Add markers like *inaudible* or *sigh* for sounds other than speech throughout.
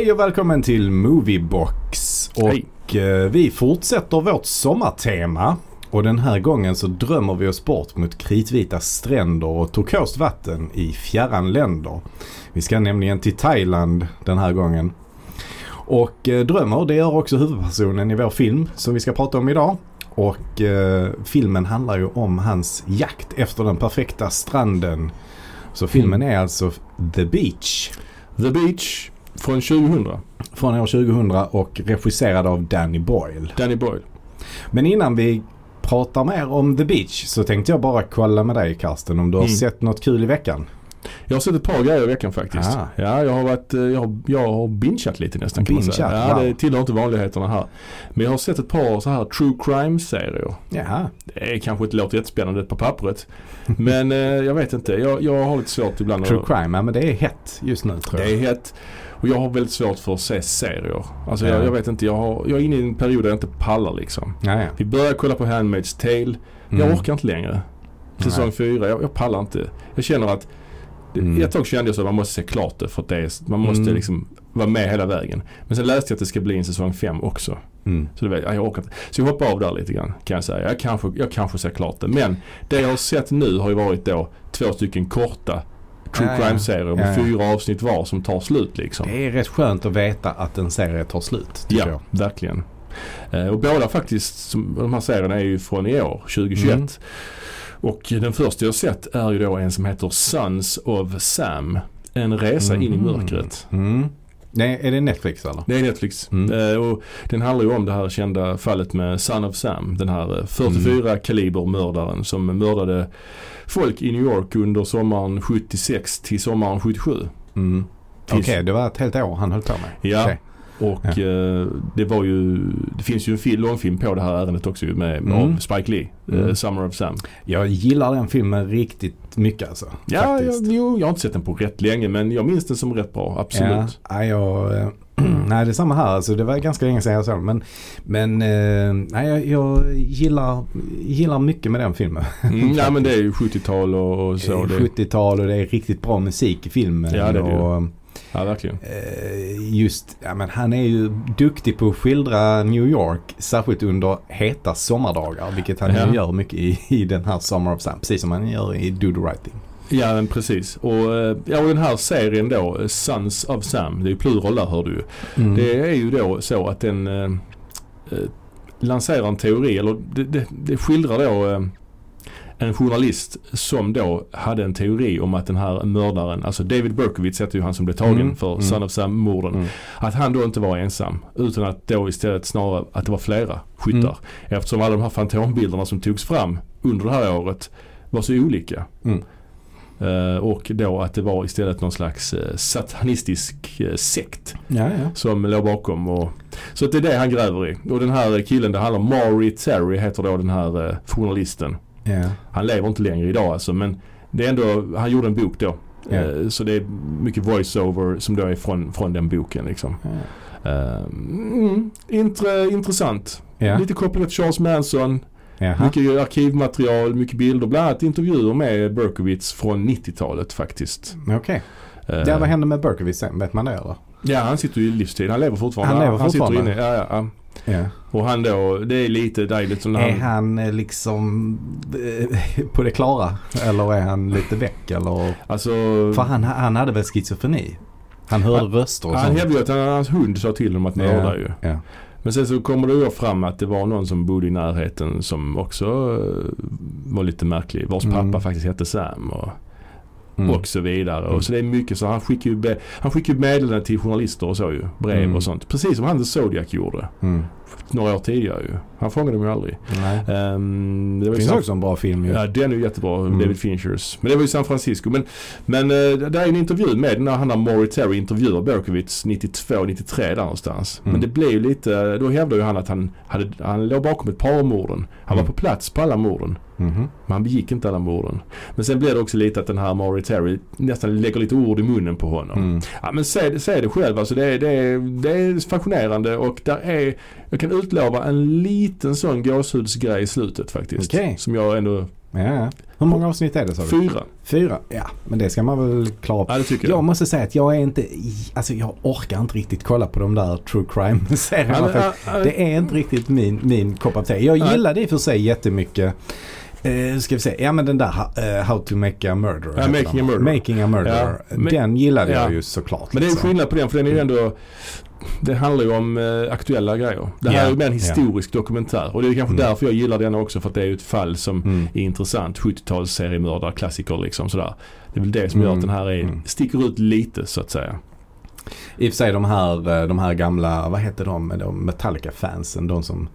Hej och välkommen till Moviebox. Och eh, vi fortsätter vårt sommartema. Och den här gången så drömmer vi oss bort mot kritvita stränder och turkost vatten i fjärran länder. Vi ska nämligen till Thailand den här gången. Och eh, drömmer, det gör också huvudpersonen i vår film som vi ska prata om idag. Och eh, filmen handlar ju om hans jakt efter den perfekta stranden. Så filmen är alltså The Beach. The Beach från 2000. Från år 2000 och regisserad av Danny Boyle. Danny Boyle. Men innan vi pratar mer om The Beach så tänkte jag bara kolla med dig Karsten om du har Mm. sett något kul i veckan. Jag har sett ett par grejer i veckan faktiskt. Ah. Ja, jag har varit, eh, jag har, jag har bingeat lite nästan kan man säga. Bingeat, Ja, wow. det tillhör inte vanligheterna här. Men jag har sett ett par så här true crime-serier. Jaha. Det är kanske inte låter jättespännande på pappret. Men eh, jag vet inte. Jag, jag har lite svårt ibland True att... crime, ja men det är hett just nu tror jag. Det är hett. Och jag har väldigt svårt för att se serier. Alltså Ja. jag, jag vet inte. Jag, har, jag är inne i en period där jag inte pallar liksom. Vi börjar kolla på Handmaid's Tale. Jag Mm. orkar inte längre. Säsong Nej. fyra, jag, jag pallar inte. Jag känner att Mm. Ett tag kände jag så att man måste se klart det för att det är, man måste Mm. liksom vara med hela vägen. Men sen läste jag att det ska bli en säsong fem också. Mm. Så det jag orkar inte. Så jag hoppar av där lite grann kan jag säga. Jag kanske, jag kanske ser klart det. Men det jag har sett nu har ju varit då två stycken korta true Ja, crime-serier med Ja, ja. fyra avsnitt var som tar slut liksom. Det är rätt skönt att veta att en serie tar slut Ja, jag. verkligen. Eh, och båda faktiskt, de här serierna är ju från i år, 2021. Mm. Och den första jag sett är ju då en som heter Sons of Sam. En resa in i Mhm. mörkret. Mm. Nej, är det Netflix eller? Det är Netflix. Mm. Eh, och den handlar ju om det här kända fallet med Son of Sam. Den här eh, 44 kaliber mördaren som mördade folk i New York under sommaren 76 till sommaren 77. Mm. Okej, Tills- det var ett helt år han höll på med. Ja. Okej. Och Ja. eh, det var ju, det finns ju en fil, långfilm på det här ärendet också med, Mm. av Spike Lee. eh, Mm. Summer of Sam. Jag gillar den filmen riktigt mycket alltså. Ja, jag, jo, jag har inte sett den på rätt länge men jag minns den som rätt bra, absolut. Ja, jag, eh, *clears throat* nej, det är samma här. Alltså, det var ganska länge sedan jag såg den. Men, men eh, nej, jag, jag gillar, gillar mycket med den filmen. *laughs* Mm, ja men det är ju 70-tal och, och så. är Det, 70-tal och det är riktigt bra musik i filmen. Ja, det är det och, ja verkligen. eh, just, ja, men han är ju duktig på att skildra New York. Särskilt under heta sommardagar. Vilket han Ja. gör mycket i, i den här Summer of Sam. Precis som han gör i Do the Right Thing. Ja men precis. Och, eh, ja, och den här serien då, eh, Sons of Sam, det är ju plural där hör du ju. Mm. Det är ju då så att den eh, lanserar en teori, eller det, det, det skildrar då eh, en journalist som då hade en teori om att den här mördaren, alltså David Berkowitz heter ju han som blev tagen Mm, för mm. Son of Sam-morden. Mm. Att han då inte var ensam utan att då istället snarare att det var flera skyttar. Mm. Eftersom alla de här fantombilderna som togs fram under det här året var så olika. Eh, och då att det var istället någon slags eh, satanistisk eh, sekt Ja, ja. som låg bakom. Och, så att det är det han gräver i. Och den här killen det handlar om, Maury Terry heter då den här journalisten. Han lever inte längre idag alltså men det är ändå, han gjorde en bok då. Eh, så det är mycket voice-over som då är från, från den boken liksom. Eh, mm, intre, intressant. Lite kopplat till Charles Manson. Jaha. Mycket arkivmaterial, mycket bilder. Bland annat intervjuer med Berkowitz från 90-talet faktiskt. Okej. Eh, Ja, vad hände med Berkowitz sen? Vet man det eller? Ja, han sitter ju i livstid. Han lever fortfarande. Han lever fortfarande? sitter inne. Ja, ja, Ja. Och han då, det är lite, är lite som när Är han, han eh, liksom eh, *laughs* på det klara? Eller är han lite väck? Eller? alltså, För han, han hade väl schizofreni? Han hörde Han- röster och han hävdade att han, hans hund sa till honom att mörda ju. Ja. Men sen så kommer det ju fram att det var någon som bodde i närheten som också eh, var lite märklig. Vars Mm. pappa faktiskt hette Sam och, Mm. och så vidare. Mm. Och så det är mycket så han skickar ju, han skickar ju meddelanden till journalister och så ju. Brev Mm. och sånt. Precis som han The Zodiac gjorde. Mm. Några år tidigare ju. Han fångade dem ju aldrig. Ehm, det var finns också en bra film ju. Ja den är ju jättebra, Mm. David Finchers. Men det var ju San Francisco. Men, men eh, det är en intervju med när han har Maury Terry intervjuar Berkowitz 92-93 där någonstans. Mm. Men det blev ju lite, då hävdar ju han att han, hade, han låg bakom ett par av morden. Han Mm. var på plats på alla morden. Mhm. Men han begick inte alla morden. Men sen blir det också lite att den här Maury Terry nästan lägger lite ord i munnen på honom. Mm. Ja men säg, säg det själv alltså. Det är, det, är, det är fascinerande och där är, jag kan utlova en liten sån gåshudsgrej i slutet faktiskt. Okej. Som jag ändå Ja, ja. Hur många avsnitt är det sa du? Fyra. Fyra? Ja, men det ska man väl klara Ja, det tycker jag. Jag måste säga att jag är inte, alltså jag orkar inte riktigt kolla på de där true crime-serierna. Ja, ja, ja, det är inte riktigt min, min kopp av te. Jag gillar det i och för sig jättemycket. Eh, ska vi se, ja men den där eh, How to make a murderer. Ja, Making a Murderer. Making a murderer. Ja, den gillade jag ja. ju såklart. Men det är en liksom. skillnad på den för den är ju ändå det handlar ju om eh, aktuella grejer. Det här Ja, är ju mer en historisk dokumentär. Och det är kanske Mm. därför jag gillar den också. För att det är ju ett fall som Mm. är intressant. 70-tals seriemördare, klassiker liksom sådär. Det är väl det som gör Mm, att den här är, mm. sticker ut lite så att säga. I och för sig de här, eh, de här gamla, vad heter de, de Metallica-fansen. De som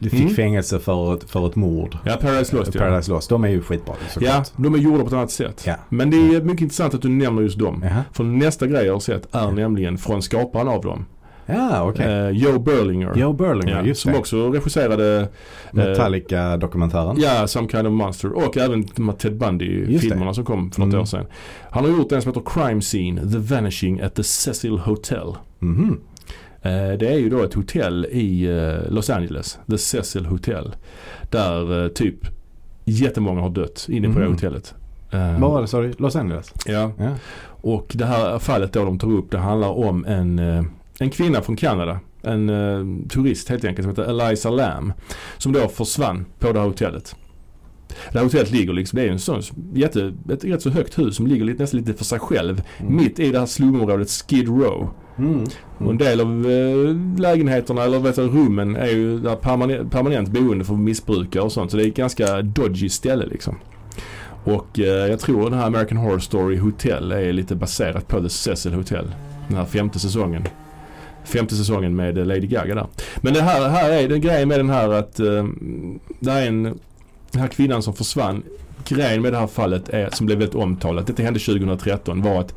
fick Mm. fängelse för ett, för ett mord. Ja, Paradise Lost ja. Paradise Lost. De är ju skitbra Ja, de är gjorda på ett annat sätt. Ja. Men det är mycket intressant att du nämner just dem. Jaha. För nästa grej jag har sett är nämligen från skaparen av dem. Ja, okej. Eh, Joe Berlinger. Joe Berlinger, Ja, just som det. också regisserade Metallica-dokumentären. Ja, Some Kind of Monster och även de här Ted Bundy-filmerna som kom för något Mm. år sedan. Han har gjort en som heter Crime Scene, The Vanishing at the Cecil Hotel. Mhm. Eh, Det är ju då ett hotell i eh, Los Angeles, The Cecil Hotel. Där eh, typ jättemånga har dött inne på det Mhm. hotellet. Eh, Vad var det sa du? Los Angeles? Ja, Ja. och det här fallet då de tar upp det handlar om en, eh, en kvinna från Kanada. En eh, turist helt enkelt som heter Eliza Lam. Som då försvann på det här hotellet. Det här hotellet ligger liksom, det är en sån jätte, ett rätt så högt hus som ligger lite, nästan lite för sig själv. Mitt i det här slumområdet Skid Row. Mm. Och en del av eh, lägenheterna eller vet du, rummen är ju där permanent, permanent boende för missbrukare och sånt. Så det är ett ganska dodgy ställe liksom. Och eh, jag tror den här American Horror Story Hotel är lite baserat på The Cecil Hotel. Den här femte säsongen. Femte säsongen med eh, Lady Gaga där. Men det här, här är den grejen med den här att eh, det är en, den här kvinnan som försvann. Grejen med det här fallet är, som blev väldigt omtalat, detta hände 2013, var att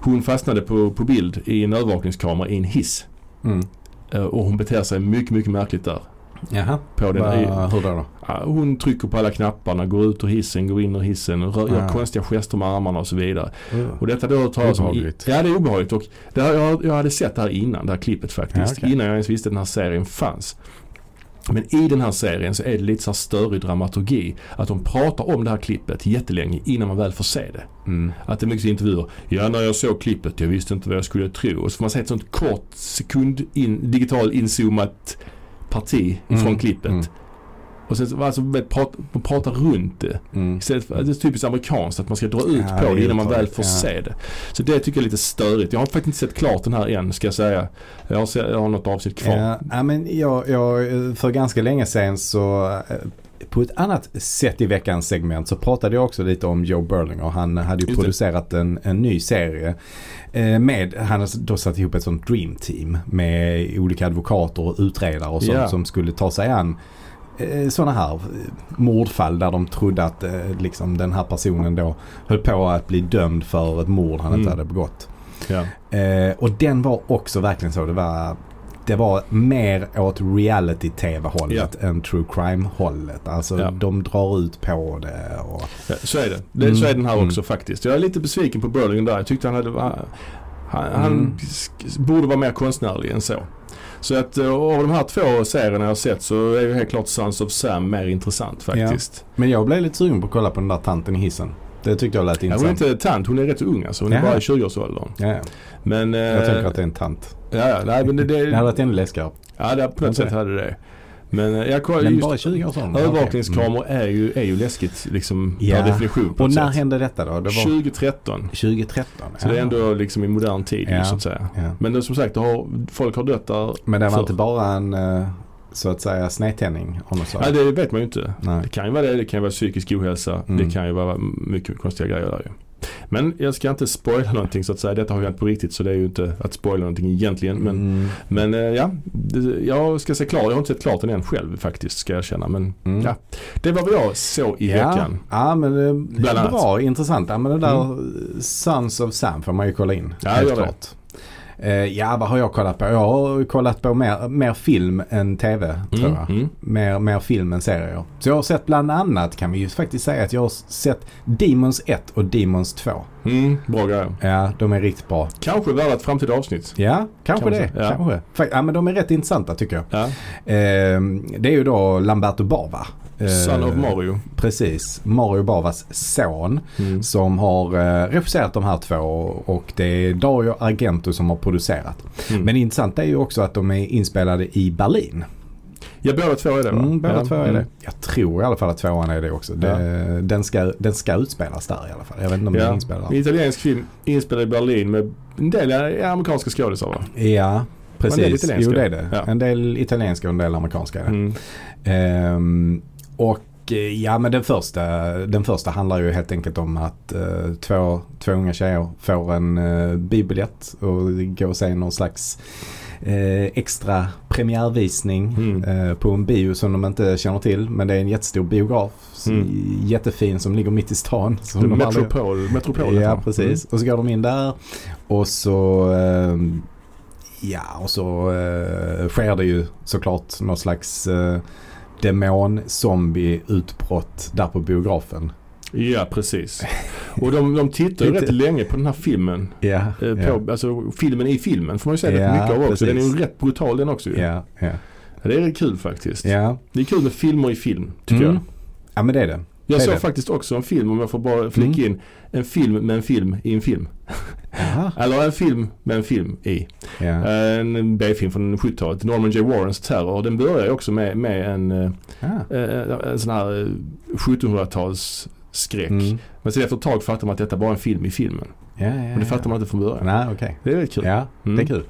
hon fastnade på, på bild i en övervakningskamera i en hiss. Mm. Eh, Och hon beter sig mycket, mycket märkligt där. Jaha. På den. Va, hur då? då? hon trycker på alla knapparna, går ut ur hissen, går in ur hissen, rör, gör Ja. konstiga gester med armarna och så vidare. Uh. Och detta då talas om... i- Obehagligt. Ja, det är obehagligt. Och det här, jag, jag hade sett det här innan, det här klippet faktiskt. Ja, okej. Innan jag ens visste att den här serien fanns. Men i den här serien så är det lite så här störig dramaturgi. Att de pratar om det här klippet jättelänge innan man väl får se det. Mm. Att det är mycket intervjuer. Ja, när jag såg klippet, jag visste inte vad jag skulle tro. Och så får man se ett sånt kort sekund in, digital inzoomat parti Mm, klippet. mm. Och sen så- alltså, vet, prat, man pratar runt det. Mm. Istället för, det är typiskt amerikanskt att man ska dra ut Ja, på det innan man väl får ja. se det. Så det tycker jag är lite störigt. Jag har faktiskt inte sett klart den här än ska jag säga. Jag har, se, jag har något avsnitt kvar. Ja, ja, men jag, jag, för ganska länge sedan så eh, på ett annat sätt i veckans segment så pratade jag också lite om Joe Berlinger. Han hade ju producerat en, en ny serie. eh, Med, han har då satt ihop ett sånt dream team med olika advokater och utredare och sånt Ja. som skulle ta sig an sådana här eh, mordfall där de trodde att eh, liksom, den här personen då höll på att bli dömd för ett mord han inte Mm. hade begått. Ja. Eh, och den var också verkligen så. Det var, det var mer åt reality-tv-hållet än true crime-hållet. Alltså Ja. de drar ut på det och... Ja, så är det. det Mm, Så är den här mm. också faktiskt. Jag är lite besviken på Berlingen där. Jag tyckte han hade... Han, han Mm. borde vara mer konstnärlig än så. Så att eh, av de här två serierna jag har sett så är ju helt klart Sons of Sam mer intressant faktiskt. Men jag blev lite sugen på att kolla på den där tanten i hissen. Det tyckte jag lät Ja, hon är intressant. inte tant, hon är rätt ung alltså. Hon är Jaha. bara i 20-årsåldern. Ja, ja. Men... eh, Jag tänker att det är en tant. Ja, ja, nej men det... det Det hade varit ännu läskigare. ja, det, på något sätt hade det. Men eh, jag kollar Men bara i 20-årsåldern? Okej. Övervakningskameror är, ju, är ju läskigt liksom Ja. per definition Och när sätt. hände detta då? Det var 2013. 2013? Så det är ändå liksom i modern tid Ja. så att säga. Ja. Men det, som sagt, det har, folk har dött där. Men det var För- inte bara en eh, så att säga snedtändning något slag? Nej, det vet man ju inte. Nej. Det kan ju vara det. Det kan ju vara psykisk ohälsa. Mm. Det kan ju vara mycket konstiga grejer där ju. Men jag ska inte spoila någonting så att säga. Detta har ju hänt på riktigt så det är ju inte att spoila någonting egentligen. Men, Mm. men eh, ja, jag ska se klart. Jag har inte sett klart den än själv faktiskt ska jag känna. Men Mm. ja, det var vad jag såg i veckan. Ja, men det är bra, intressant. Ja, men det där Sons of Sam får man ju kolla in. Ja, helt gör det. Eh, ja, vad har jag kollat på? Jag har kollat på mer, mer film än tv, tror Mm, jag. mm. Mer, mer film än serier. Så jag har sett bland annat, kan vi ju faktiskt säga, att jag har sett Demons 1 och Demons 2. Mm, bra grejer. Ja, de är riktigt bra. Kanske värda ett framtida avsnitt. Ja, kanske Kan man det. ja. Kanske. Ja, men de är rätt intressanta tycker jag. Ja. Eh, det är ju då Lamberto Bava Son of Mario. Precis. Mario Bavas son. Mm. Som har eh, regisserat de här två och det är Dario Argento som har producerat. Mm. Men intressant är ju också att de är inspelade i Berlin. ja, båda två är det va? Mm, båda ja. två är mm. det. Jag tror i alla fall att tvåan är det också. Det, den, ska, den ska utspelas där i alla fall. Jag vet inte om den är Ja. inspelad En italiensk film inspelad i Berlin med en del eh, amerikanska skådisar va? Ja, precis. Jo det är det. Ja. En del italienska och en del amerikanska är det. Mm. Ehm, och eh, ja men den första, den första handlar ju helt enkelt om att eh, två, två unga tjejer får en uh, biobiljett och går och se någon slags eh, extra premiärvisning Mm. eh, på en bio som de inte känner till. Men det är en jättestor biograf. Mm. Jättefin som ligger mitt i stan. Som de aldrig- Metropol. Ja precis. Och så går de in där och så ehm, Ja och så eh, sker det ju såklart någon slags eh, demon-zombie-utbrott där på biografen. Ja precis. Och de, de tittar ju *laughs* rätt länge på den här filmen. Ja, på, Alltså filmen i filmen får man ju säga rätt mycket av också. Den är ju rätt brutal den också ju. ja. Ja, Det är rätt kul faktiskt. Det är kul med filmer i film tycker Mm. jag. Ja men det är det. Jag såg faktiskt också en film om jag får bara flika Mm. in. En film med en film i en film. *laughs* Eller en film med en film i. Ja. En B-film från 70-talet. Norman J. Warrens Terror. Den börjar ju också med, med en, eh, Ah. eh, en sån här eh, 1700-tals skräck. Mm. Men sen efter ett tag fattar man att detta bara är en film i filmen. Ja, ja, Men det ja. fattar man inte från början. Nej okej. Det är väldigt kul. Ja, Mm. det är kul.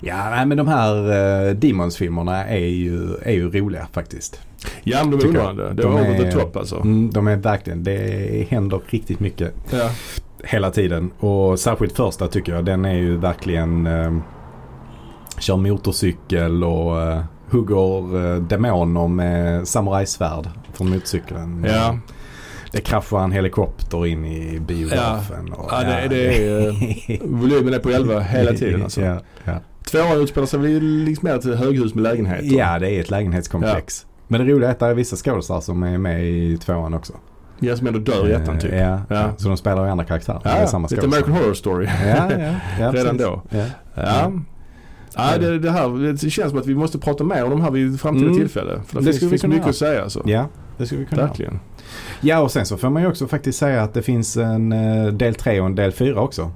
Ja nej, men de här uh, Demons-filmerna är ju, är ju roliga faktiskt. Ja men de är underhållande. Det De var over the top alltså. Mm, de är verkligen, det händer riktigt mycket. Ja. hela tiden. Och särskilt första tycker jag. Den är ju verkligen eh, kör motorcykel och eh, hugger eh, demoner med samurajsvärd från motorcykeln. Ja. Det kraschar en helikopter in i biografen. Och, Ja, det- det är, Volymen är på 11 hela *laughs* tiden alltså. ja, ja. Tvåan utspelar sig liksom mer till höghus med lägenheter. ja, det är ett lägenhetskomplex. Men det roliga är att det är vissa skådespelare som är med i tvåan också. Ja, som ändå dör i ettan typ. Eh, Ja, Ja. så de spelar ju andra karaktärer. Det är Ja, samma lite. American Horror Story. Ja, ja, ja, *laughs* Redan då. Ja. Ja. Ja, det, det här det känns som att vi måste prata mer om de här vid framtida Mm. tillfälle. För det, Det finns, finns kunna mycket göra. att säga alltså. ja, det skulle vi kunna. Verkligen. Ja och sen så får man ju också faktiskt säga att det finns en eh, del 3 och en del 4 också.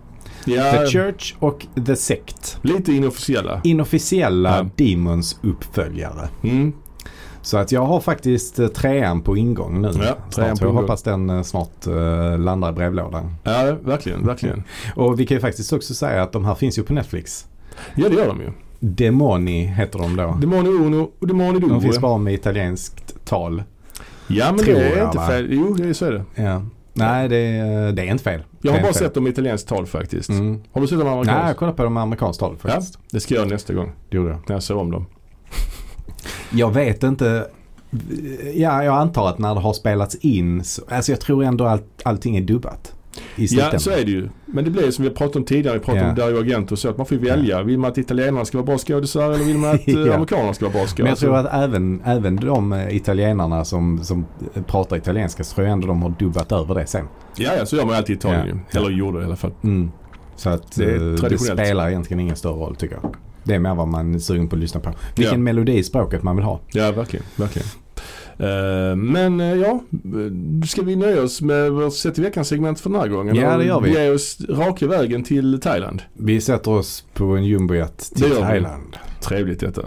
Ja, The Church och The Sect. lite inofficiella. Inofficiella Ja. Demons uppföljare. Mm. Så att jag har faktiskt eh, trean på ingång nu. Ja, trean på jag ingång. hoppas den eh, snart landar i brevlådan. Ja, verkligen, verkligen. *laughs* Och vi kan ju faktiskt också säga att de här finns ju på Netflix. Ja, det gör de ju. Demoni heter de då. Demoni Uno och Demoni De finns Due. bara med italienskt tal. Ja, men det är jag, inte va? fel. Jo, så är det. Ja. Nej, det, är- det är inte fel. Jag har bara fel. sett dem i italienskt tal faktiskt. Mm. Har du sett dem Nej, amerikanskt? jag kollade på dem med amerikanskt tal Ja, faktiskt. det ska jag nästa gång. Det gjorde jag. När jag ser om dem. Jag vet inte. Ja, jag antar att när det har spelats in. Så, alltså jag tror ändå att allting är dubbat. I Ja, så är det ju. Men det blir som vi pratade om tidigare. Vi pratade Ja. om Dario Argento och så. Att man får ju välja. Vill man att italienarna ska vara bra skådisar eller vill man att *laughs* eh, Ja. amerikanerna ska vara bra skådisar? Men jag tror att även, även de eh, italienarna som, som pratar italienska så tror jag ändå de har dubbat över det sen. Ja, ja, så gör man alltid i Italien Ja. Eller gjorde i alla fall. Mm. Så att Det eh, det, spelar egentligen ingen större roll tycker jag. Det är mer vad man är sugen på att lyssna på. Vilken Ja. melodi i språket man vill ha. Ja, verkligen. verkligen. Eh, men eh, ja, ska vi nöja oss med vårt sätt i veckans segment för den här gången? Ja, det gör vi. Ge oss raka vägen till Thailand. Vi sätter oss på en jumbojet Det till. Thailand. Trevligt detta.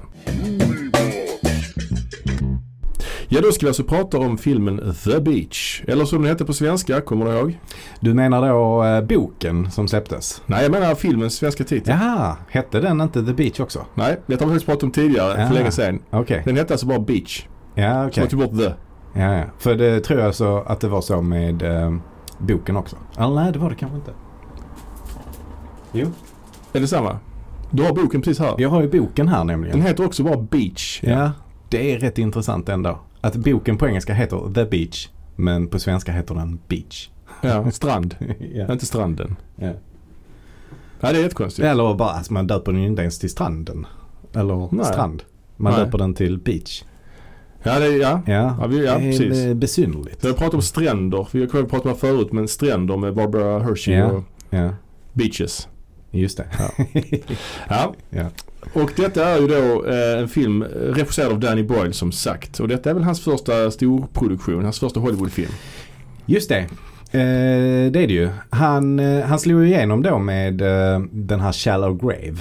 Ja, då ska vi alltså prata om filmen The Beach. Eller som den hette på svenska, kommer du ihåg? Du menar då eh, boken som släpptes? Nej, jag menar filmens svenska titel. Jaha, hette den inte The Beach också? Nej, detta har vi faktiskt pratat om tidigare, Ja. för länge sedan. Okej. Den hette alltså bara Beach. Ja, Så okej. man tog bort The. Ja, ja. För det tror jag så att det var så med eh, boken också. Eller nej, det var det kanske inte. Jo. Är det samma? Du har boken precis här. Jag har ju boken här nämligen. Den heter också bara Beach. Ja, det är rätt intressant ändå. Att boken på engelska heter The Beach. Men på svenska heter den Beach. Ja, strand. *laughs* ja. Inte stranden. Ja. Ja, det är jättekonstigt. Eller bara, alltså man döper den ju inte ens till stranden. Eller Nej. strand. Man Nej. döper den till Beach. Ja, det ja. Ja, Ja, vi- ja, det är precis. be- besynnerligt. Vi har pratat om stränder. Vi har pratat om det förut, men stränder med Barbara Hershey Ja. och Ja. beaches. Just det. *laughs* Ja. Ja. Och detta är ju då eh, en film regisserad av Danny Boyle som sagt. Och detta är väl hans första storproduktion, hans första Hollywoodfilm. Just det. Eh, det är det ju. Han, eh, han slog igenom då med eh, den här Shallow Grave.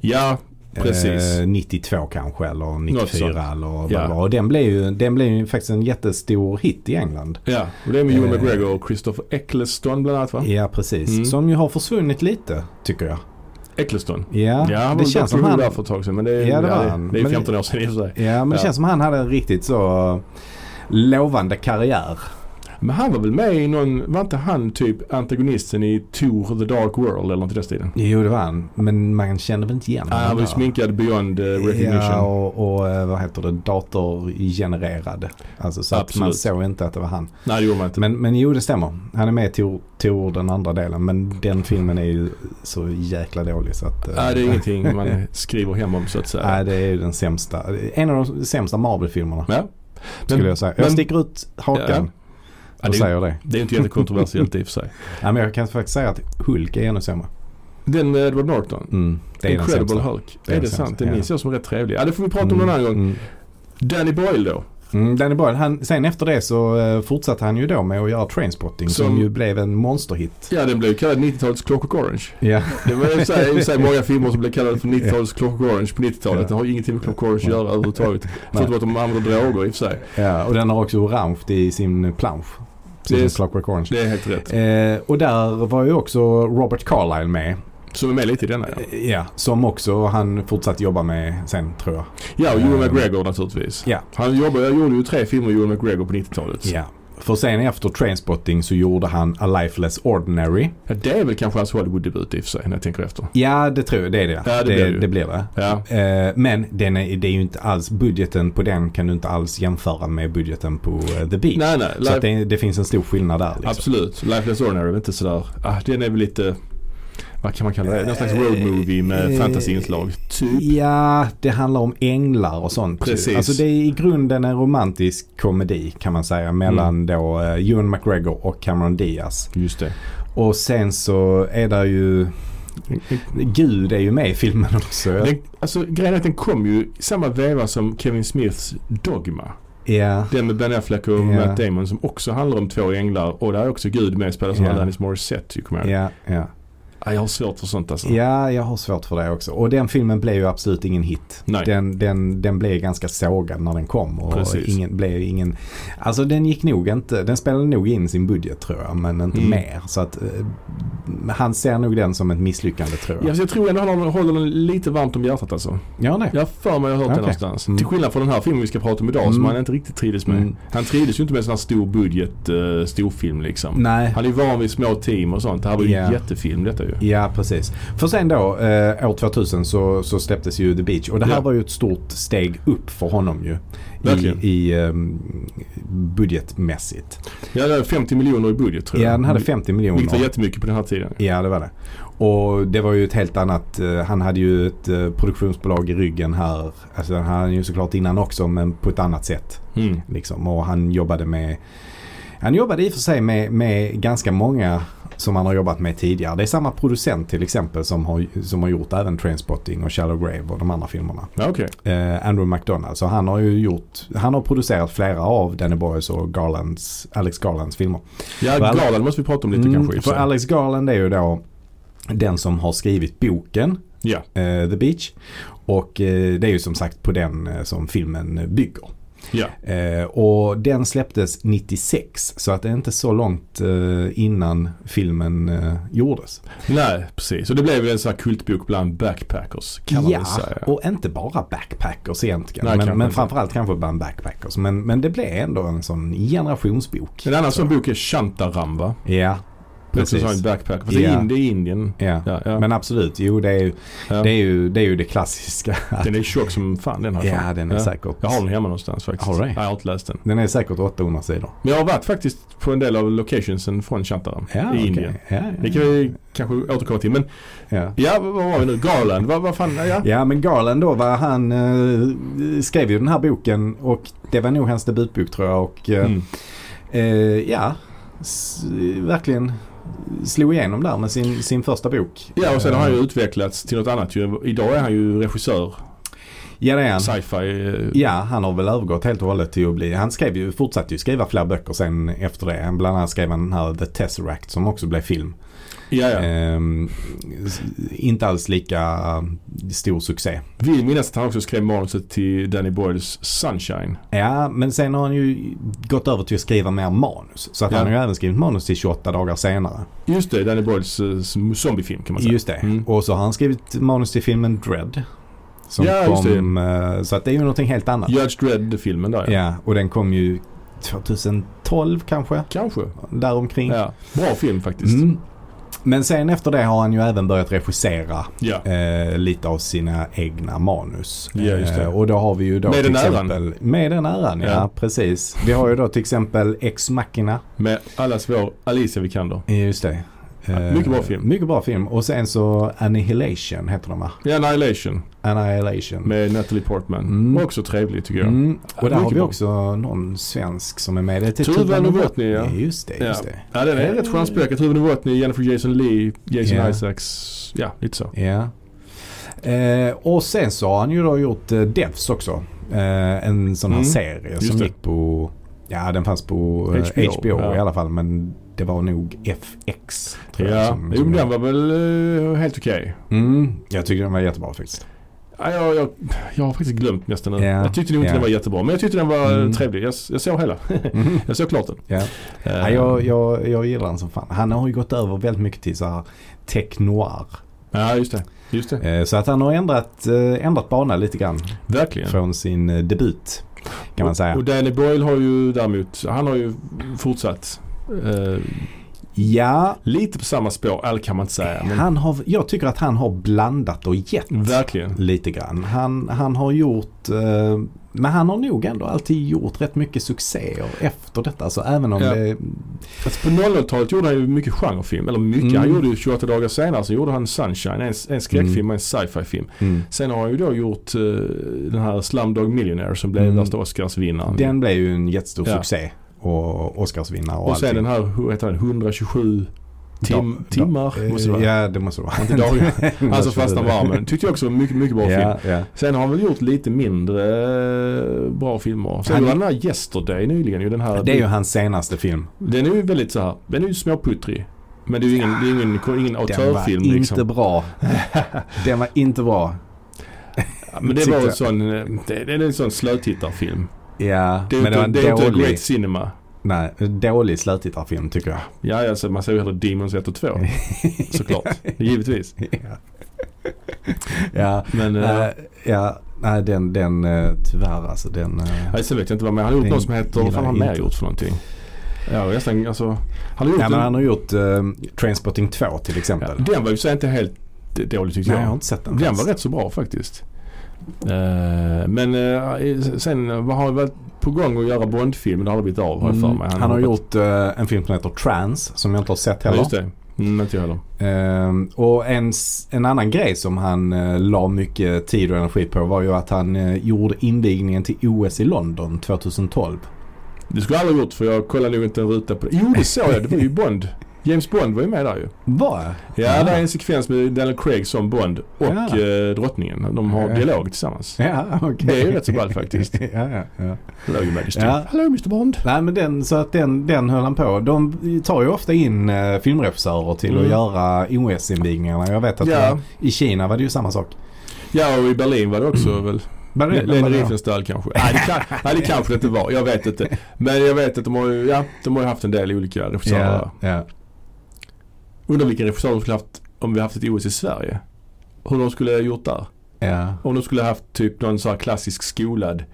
Ja, Precis. Eh, 92 kanske eller sånt. 94 eller vad Ja. det var. Och den blev, ju, den blev ju faktiskt en jättestor hit i England. ja. Och det är med Ewan Eh. McGregor och Christopher Eccleston bland annat va? Ja precis. Mm. Som ju har försvunnit lite tycker jag. Eccleston. Ja, Ja, det känns som han... där för ett tag sedan men det är, Ja, det var det, det är Men- 15 år sedan i och för sig. Ja men det Ja. känns som han hade en riktigt så lovande karriär. Men han var väl med i någon, var inte han typ antagonisten i Tour the Dark World eller något i den stilen? Jo det var han. Men man kände väl inte igen Ah, han var ju sminkad beyond uh, recognition. Ja och, och eh, vad heter det, datorgenererad. Alltså så att man såg inte att det var han. Nej det gjorde man inte. Men, men jo det stämmer. Han är med i Tor, Tor den andra delen. Men den filmen är ju så jäkla dålig så att... eh, Nej det är *laughs* ingenting man skriver hem om så att säga. Nej det är ju den sämsta. En av de sämsta Marvel-filmerna. Ja. Skulle jag säga. Jag men- sticker ut hakan Ja, och det, säger det. det är inte jättekontroversiellt i och för sig. *laughs* Ja, men jag kan faktiskt säga att Hulk är ännu sämre. Den med Edward Norton. Mm, det är den Incredible sämsta. Hulk. Det är är den det sant? ja. minns jag som rätt trevlig. Ja det får vi prata om någon annan gång. Mm. Danny Boyle då. Mm, Danny Boyle, han, sen efter det så eh, fortsatte han ju då med att göra Trainspotting som, Som- ju blev en monsterhit. Ja den blev kallad 90-talets Clockwork Orange. Ja. Det var i och sig- många filmer som blev kallade för 90-talets Clockwork Orange på 90-talet. Ja. Det har ingenting med Clockwork Orange att göra överhuvudtaget. Förutom att de använder droger i och för sig. ja, och den har också orange i sin plansch. Det är- Precis som Clockwork Orange. Det är helt rätt. Eh, och där var ju också Robert Carlyle med. Som är med lite i denna ja. Eh, Ja, som också han fortsatt jobba med sen tror jag. Ja och Ewan Eh, McGregor naturligtvis. Ja. Han jobbade, jag gjorde ju tre filmer med Ewan McGregor på 90-talet. Ja. För sen efter Trainspotting så gjorde han A Lifeless Ordinary. Ja, det är väl kanske hans Hollywood-debut i och för sig när jag tänker efter. Ja, det tror jag. Det är det. Ja, det det, blir det det blir det. Ja. Eh, men den är, det är ju inte alls, budgeten på den kan du inte alls jämföra med budgeten på eh, The Beach. Nej nej. Så det, det finns en stor skillnad där. Liksom. Absolut. Lifeless Ordinary är inte sådär. Ah, den är väl lite, vad kan man kalla det? Någon slags road movie med Eh, fantasyinslag. Typ. Ja, det handlar om änglar och sånt. Precis. Alltså det är i grunden en romantisk komedi kan man säga mellan Mm. då eh, Ewan McGregor och Cameron Diaz. Just det. Och sen så är det ju Gud är ju med i filmen också. Den, alltså grejen är att den kom ju i samma veva som Kevin Smiths Dogma. Ja, Den med Ben Affleck och Ja. Matt Damon som också handlar om två änglar. Och där är också Gud med spelas av Ja. Alanis Morissette. ja, ja. Ah, Jag har svårt för sånt alltså. Ja, jag har svårt för det också. Och den filmen blev ju absolut ingen hit. Nej. Den, den, den blev ganska sågad när den kom. Och Precis. ingen, blev ingen, alltså den gick nog inte, den spelade nog in sin budget tror jag. Men inte Mm. mer. Så att eh, han ser nog den som ett misslyckande tror Ja, jag. så jag tror ändå han håller den lite varmt om hjärtat alltså. Ja, nej. Jag har för mig jag har hört det Okej. någonstans. Mm. Till skillnad från den här filmen vi ska prata om idag som Mm. han inte riktigt trivdes med. Mm. Han trivdes ju inte med en sån här stor budget uh, storfilm liksom. Nej. Han är ju van vid små team och sånt. Det här var ju Ja. en jättefilm detta ju. Ja, precis. För sen då, eh, år 2000 så, så släpptes ju The Beach. Och det här Ja. var ju ett stort steg upp för honom ju. Verkligen. I, i ehm, budgetmässigt. Ja, det är 50 miljoner i budget tror Ja, jag. den hade 50 miljoner. Vilket var jättemycket på den här tiden. Ja, det var det. Och det var ju ett helt annat, eh, han hade ju ett eh, produktionsbolag i ryggen här. Alltså han hade ju såklart innan också men på ett annat sätt. Mm. Liksom. Och han jobbade med, han jobbade i och för sig med, med ganska många som han har jobbat med tidigare. Det är samma producent till exempel som har, som har gjort även Trainspotting och Shallow Grave och de andra filmerna. Okej. Eh, Andrew McDonald. Så han har ju gjort, han har producerat flera av Danny Boys och Garlands, Alex Garlands filmer. Ja, För Garland måste vi prata om lite Mm, kanske för. Alex Garland är ju då den som har skrivit boken Ja, eh, The Beach. Och eh, det är ju som sagt på den eh, som filmen bygger. Ja. Eh, och den släpptes 96 så att det är inte så långt eh, innan filmen eh, gjordes. Nej, precis. Och det blev en sån här kultbok bland backpackers kan man ja, väl säga. och inte bara backpackers egentligen. Nej, men men framförallt kanske bland backpackers. Men, men det blev ändå en sån generationsbok. En annan Så. sån bok är Shantaram Ja, Är också en precis. backpacker. Fast det, Ja. är in, det är Indien. Ja. Ja, ja. Men absolut, jo det är ju Ja. det, är ju, det, är ju det klassiska. Den är tjock som fan den här. Ja, den är säkert. Jag har den hemma någonstans faktiskt. Har du jag har inte läst den. Den är säkert 800 sidor. Men jag har varit faktiskt på en del av locationsen från Shantaram Ja, i okej. Indien. Ja, Det kan vi kanske återkomma till. Men ja. ja, vad vad var vi nu? Garland? Vad, vad fan? Ja. Ja men Garland då var han eh, skrev ju den här boken och det var nog hans debutbok tror jag och eh, Mm. eh, ja s- verkligen slog igenom där med sin, sin första bok. Ja och sen har han ju Eh, utvecklats till något annat. Idag är han ju regissör. Ja det är han. Sci-fi. eh, Ja, han har väl övergått helt och hållet till att bli, han skrev ju, fortsatte ju skriva fler böcker sen efter det. Bland annat skrev han den här The Tesseract som också blev film. Ja, ja. Ehm, inte alls lika stor succé. Vill minnas att han också skrev manuset till Danny Boyles Sunshine. Ja, men sen har han ju gått över till att skriva mer manus. Så att Ja. han har ju även skrivit manus till 28 dagar senare. Just det, Danny Boyles uh, zombiefilm kan man säga. Just det. Mm. Och så har han skrivit manus till filmen Dread. Som Ja, kom, eh, så att det är ju någonting helt annat. Judge Dredd-filmen där Ja, och den kom ju 2012 kanske. Kanske. Däromkring. Ja. Bra film faktiskt. Mm. Men sen efter det har han ju även börjat regissera Ja. eh, lite av sina egna manus. Ja. Eh, och då har vi ju då Med till den äran. exempel, Med den äran, ja. Ja. precis. Vi har ju då till exempel Ex Machina. Med allas vår Alicia Vikander. Just det. Ja, Eh, mycket bra film. Mycket bra film. Och sen så Annihilation heter de va? Ja, Annihilation Annihilation. med Natalie Portman. Mm. Också trevlig tycker jag. Mm. Och där har vi bra. också någon svensk som är med. Det är Tuva Novotny, ja. Just det, just Ja. det. Ja, den är rätt stjärnspäckad. Tuve Novotny, Jennifer Jason Lee, Jason Ja. Isaacs. Ja, lite så. Ja. Eh, och sen så har han ju då gjort eh, Devs också. Eh, en sån här Mm, serie just som det. gick på, ja den fanns på eh, HBO, HBO, ja. i alla fall. Men det var nog FX. tror jag, Ja, som- jo som- men den var väl eh, helt okej. Mm, jag tycker den var jättebra faktiskt. Ja, jag, jag, jag har faktiskt glömt nästan den. Ja, Jag tyckte nog inte ja. den var jättebra. Men jag tyckte den var Mm. trevlig. Jag, jag såg hela. Mm. *laughs* jag såg klart den. Ja. Eh, Ja, jag, jag, jag gillar den som fan. Han har ju gått över väldigt mycket till så här tech noir. ja, just det. Just det. Eh, så att han har ändrat, eh, ändrat bana lite grann Verkligen. från sin debut. Kan man säga. Och, och Danny Boyle har ju däremot, han har ju fortsatt. Eh, Ja, lite på samma spår, eller kan man inte säga. Men han har, jag tycker att han har blandat och gett. verkligen. lite grann. Han, han har gjort, eh, men han har nog ändå alltid gjort rätt mycket succéer efter detta. Så även om Ja. det, Alltså på 00-talet gjorde han ju mycket genrefilm. Eller mycket. Mm. Han gjorde ju 28 dagar senare så gjorde han Sunshine. En, en skräckfilm Mm. och en sci-fi film. mm, Sen har han ju då gjort eh, den här Slumdog Millionaire som blev Mm. värsta Oscarsvinnaren. den blev ju en jättestor Ja. succé. Och Oscarsvinnare och, och sen allting. den här, hur heter den, 127 tim, Da- timmar da- måste det vara. Ja, det måste det vara. *laughs* Alltså fasta varmen. Tyckte jag också var mycket, mycket bra film. Ja, ja. Sen har han väl gjort lite mindre eh, bra filmer. Sen Han- han den här Yesterday nyligen ju den här. Det är ju hans senaste film. Den är ju väldigt så här, den är ju småputtrig. Men det är ju ingen, det är ingen, ingen Den var autörfilm inte liksom. bra. *laughs* Den var inte bra. Ja, men det var en sån, eh, det, det är en sån slötittarfilm. Ja, Det men det var inte, en det är ju inte dålig, Great Cinema. nej, dålig slötittarfilm tycker jag. Ja, alltså, man ju hellre Demons 1 och 2. Såklart. Givetvis. ja, Men äh, ja, nej den, den eh, tyvärr alltså den. eh, nej, sen vet jag inte vad mer. Han har gjort något som heter, vad fan har han mer inte. gjort för någonting? Ja, nästan alltså. Han har gjort Ja, men en, han har gjort uh, Trainspotting 2 till ja, exempel. Den var ju så inte helt dålig tyckte Nej, jag jag. har inte sett den. Den faktiskt. var rätt så bra faktiskt. Eh, men eh, sen vad har han varit på gång att göra Bondfilm? Det har det blivit av har jag för Mm, mig. han, har hoppat- gjort eh, en film som heter Trans som jag inte har sett Ja, heller. just det. Mm, inte jag heller. Ehm, och en, en annan grej som han uh, la mycket tid och energi på var ju att han gjorde invigningen till OS i London 2012. Det skulle jag aldrig gjort för jag kollade nog inte en ruta på det. Jo det såg jag, det var ju Bond. *laughs* James Bond var ju med där ju. Var Ja, det är en sekvens med Daniel Craig som Bond och Ja. eh, drottningen. De har Ja. dialog tillsammans. Ja, okej. Det är ju rätt så ballt faktiskt. *laughs* ja, ja, ja. Hello your majesty. Ja. Hello Mr Bond. Nej men den, så att den, den höll han på. De tar ju ofta in uh, filmregissörer till att Mm. göra OS-invigningarna. Jag vet att Ja. i Kina var det ju samma sak. Ja och i Berlin var det också väl. Leni var det- Riefenstahl kanske. Nej det, kan, nej det kanske det inte var. Jag vet inte. Men jag vet att de har ju, ja, de har haft en del olika regissörer. Ja, ja. Undrar vilken regissör de skulle haft om vi haft ett OS i Sverige. Hur de skulle ha gjort där. ja, Om de skulle ha haft typ någon sån här klassisk skolad.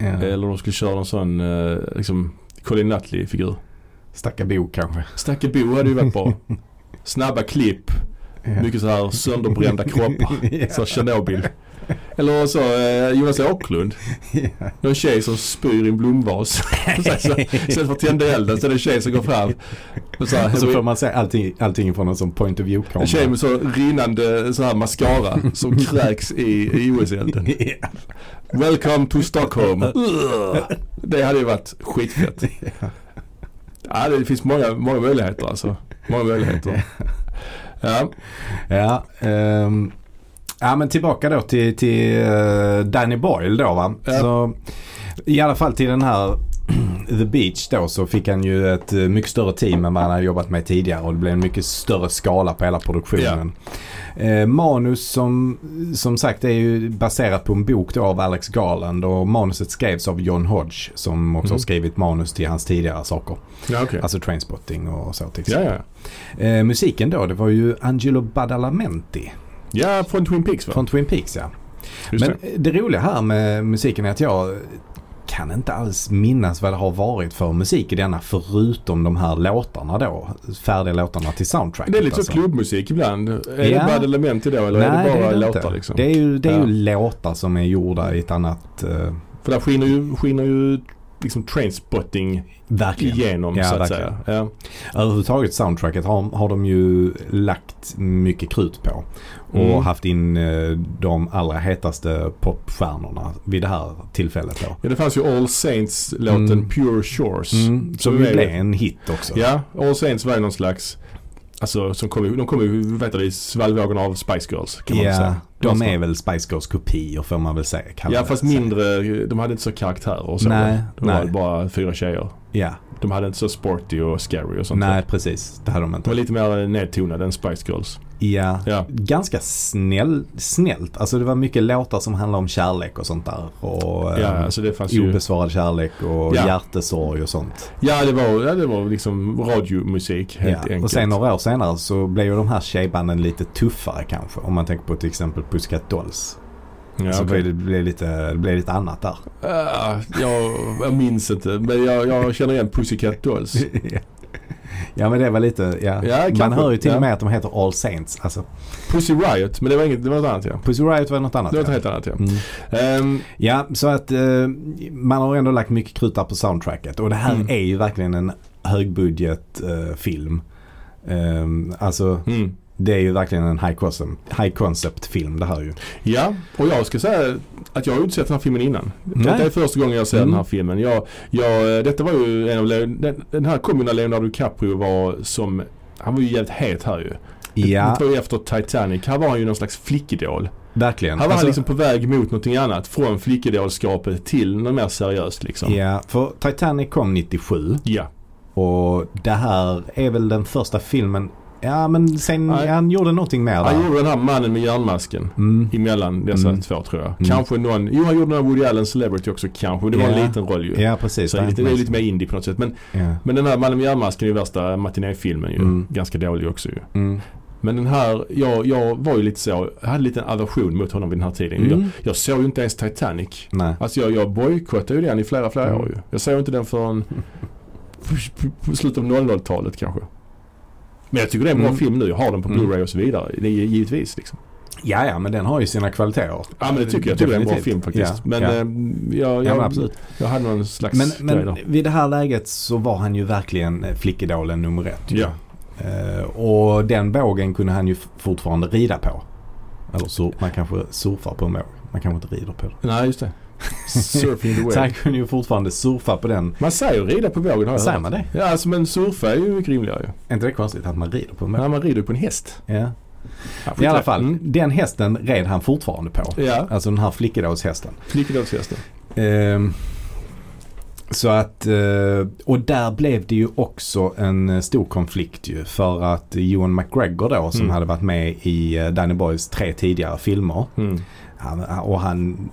ja. Eller de skulle köra någon sån eh, liksom Colin Nutley-figur. Stacka Bo kanske. Stacke Bo hade ju varit bra. *laughs* Snabba klipp. Ja. Mycket så här sönderbrända kroppar. *laughs* ja. Så Tjernobyl. *laughs* Eller så eh, Jonas Åkerlund. *laughs* Ja. Någon tjej som spyr i en blomvas. *laughs* istället för att tända elden så är det en tjej som går fram. Och så här, Och så får man se allting, allting från en sån point of en tjej view-kamera. med så rinnande så här mascara som kräks i, i OS-elden. Ja. Welcome to Stockholm. Det hade ju varit skitfett. Ja, det finns många, många möjligheter alltså. Många möjligheter. Ja, Ja, ehm, ja men tillbaka då till, till eh, Danny Boyle då va. Ja. Så, I alla fall till den här *clears throat* The Beach då så fick han ju ett eh, mycket större team än vad han hade jobbat med tidigare och det blev en mycket större skala på hela produktionen. Eh, manus som, som sagt är ju baserat på en bok då av Alex Garland och manuset skrevs av John Hodge som också Mhm. har skrivit manus till hans tidigare saker. ja okej. Alltså Trainspotting och så till Ja, exempel. ja. Eh, musiken då det var ju Angelo Badalamenti Ja, från Twin Peaks va? från Twin Peaks ja. Just Men det. roliga här med musiken är att jag kan inte alls minnas vad det har varit för musik i denna förutom de här låtarna då. Färdiga låtarna till soundtracket. det är lite alltså. så klubbmusik ibland. Är Ja. det bad element i då eller Nej, är det bara det är det låtar inte. liksom? Det är ju, det är Ja. ju låtar som är gjorda i ett annat... eh, För där skiner ju, skiner ju liksom trainspotting verkligen. igenom Ja, så att verkligen. säga. Ja. Överhuvudtaget soundtracket har, har de ju lagt mycket krut på. Och Mm. haft in eh, de allra hetaste popstjärnorna vid det här tillfället då. ja, det fanns ju All Saints-låten Mm. Pure Shores. Mm, som ju blev en hit också. Ja, All Saints var ju någon slags Alltså som kom, ju- de kom ju, heter det, i svallvågorna av Spice Girls kan man Ja, säga. de är väl Spice Girls kopior får man väl säga. Ja det. fast mindre, de hade inte så karaktärer och så. Nej, de var nej. bara fyra tjejer. Ja, De hade inte så sporty och scary och sånt. nej precis. Det hade de De inte. var lite mer nedtonade än Spice Girls. Ja, Ja. ganska snäll, snällt. Alltså det var mycket låtar som handlade om kärlek och sånt där. Och Ja, eh, alltså det fanns ju... obesvarad kärlek och Ja. hjärtesorg och sånt. Ja, det var, ja, det var liksom radiomusik helt Ja. enkelt. Och sen några år senare så blev ju de här tjejbanden lite tuffare kanske. Om man tänker på till exempel Pussycat Dolls. ja, så okej. blev det, blev lite, det blev lite annat där. Ah, jag, jag minns inte, men jag, jag känner igen Pussycat Dolls. *laughs* ja men det var lite, ja. Ja, Man kanske. hör ju till och Ja. med att de heter All Saints. Alltså Pussy Riot, men det var inget, det var något annat ja. Pussy Riot var något annat. Det var något ja. helt annat ja. Mm. Ehm, Ja, så att eh, man har ändå lagt mycket krut där på soundtracket. Och det här Mm. är ju verkligen en högbudget eh, film. Ehm, alltså mm. Det är ju verkligen en high concept, high concept film det här ju. Ja, och jag ska säga att jag har ju inte sett den här filmen innan. Nej. Detta är första gången jag ser Mm. den här filmen. Jag, jag, detta var ju en av, den här kom ju när Leonardo DiCaprio var som, han var ju jävligt het här ju. Ja, Det var ju efter Titanic. Här var han ju någon slags flickidol. verkligen. Här var Alltså, han liksom på väg mot någonting annat. Från flickidolskapet till något mer seriöst liksom. Ja, för Titanic kom 97 Ja. och det här är väl den första filmen Ja men sen, Nej. han gjorde någonting mer Han där. gjorde den här mannen med järnmasken. Mm. Emellan dessa Mm. två tror jag. Mm. Kanske någon, jo han gjorde den här Woody Allen Celebrity också kanske. Det var en Ja. liten roll ju. Ja precis. Så det är lite, det är lite mer indie på något sätt. Men, Ja. men den här mannen med järnmasken är ju värsta matinéfilmen ju. Mm. Ganska dålig också ju. Mm. Men den här, jag, jag var ju lite så, jag hade lite en aversion mot honom vid den här tiden. Mm. Jag, jag såg ju inte ens Titanic. Nej. Alltså jag, jag bojkottade ju den i flera, flera Mm. år ju. Jag såg inte den förrän *laughs* på slutet av 00-talet kanske. Men jag tycker det är en bra Mm. film nu. Jag har den på Mm. Blu-ray och så vidare. Det är givetvis liksom. Ja ja men den har ju sina kvaliteter. Ja men det tycker jag. Jag det är en bra film faktiskt. Ja, men ja. eh, jag, Ja jag, absolut. jag hade någon slags Men, men där. vid det här läget så var han ju verkligen eh, flickidolen nummer ett. Ja. Eh, och den vågen kunde han ju fortfarande rida på. Eller sur, man kanske surfar på en våg. Man kanske inte rider på den. Nej just det. Surfing the wave. han kunde ju fortfarande surfa på den. Man säger rida på vågen har jag Säger hört. man det? Ja alltså men surfa är ju mycket rimligare ju. Är inte det konstigt att man rider på en våg? Men man rider på en häst. Ja. Ja, I alla fall, Mm. den hästen red han fortfarande på. Ja, Alltså den här flickidolshästen. flickedolshästen. Ehm, så att, eh, och där blev det ju också en eh, stor konflikt ju. För att Ewan McGregor då som Mm. hade varit med i eh, Danny Boys tre tidigare filmer. Mm. Han, och han,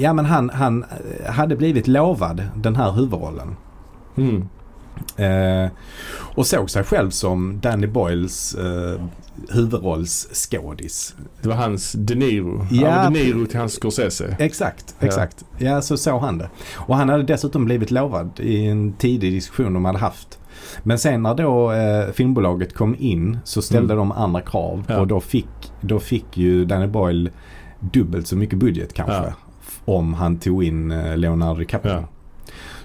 ja men han, han eh, hade blivit lovad den här huvudrollen. Mm. Eh, och såg sig själv som Danny Boyles eh, huvudrollsskådis. Det var hans De Niro. Ja. Ja. De Niro till hans Scorsese. Exakt, Ja. exakt. Ja. så såg han det. Och han hade dessutom blivit lovad i en tidig diskussion de hade haft. Men sen när då eh, filmbolaget kom in så ställde Mm. de andra krav Ja. och då fick, då fick ju Danny Boyle dubbelt så mycket budget kanske. Ja. Om han tog in eh, Leonardo DiCaprio. Ja.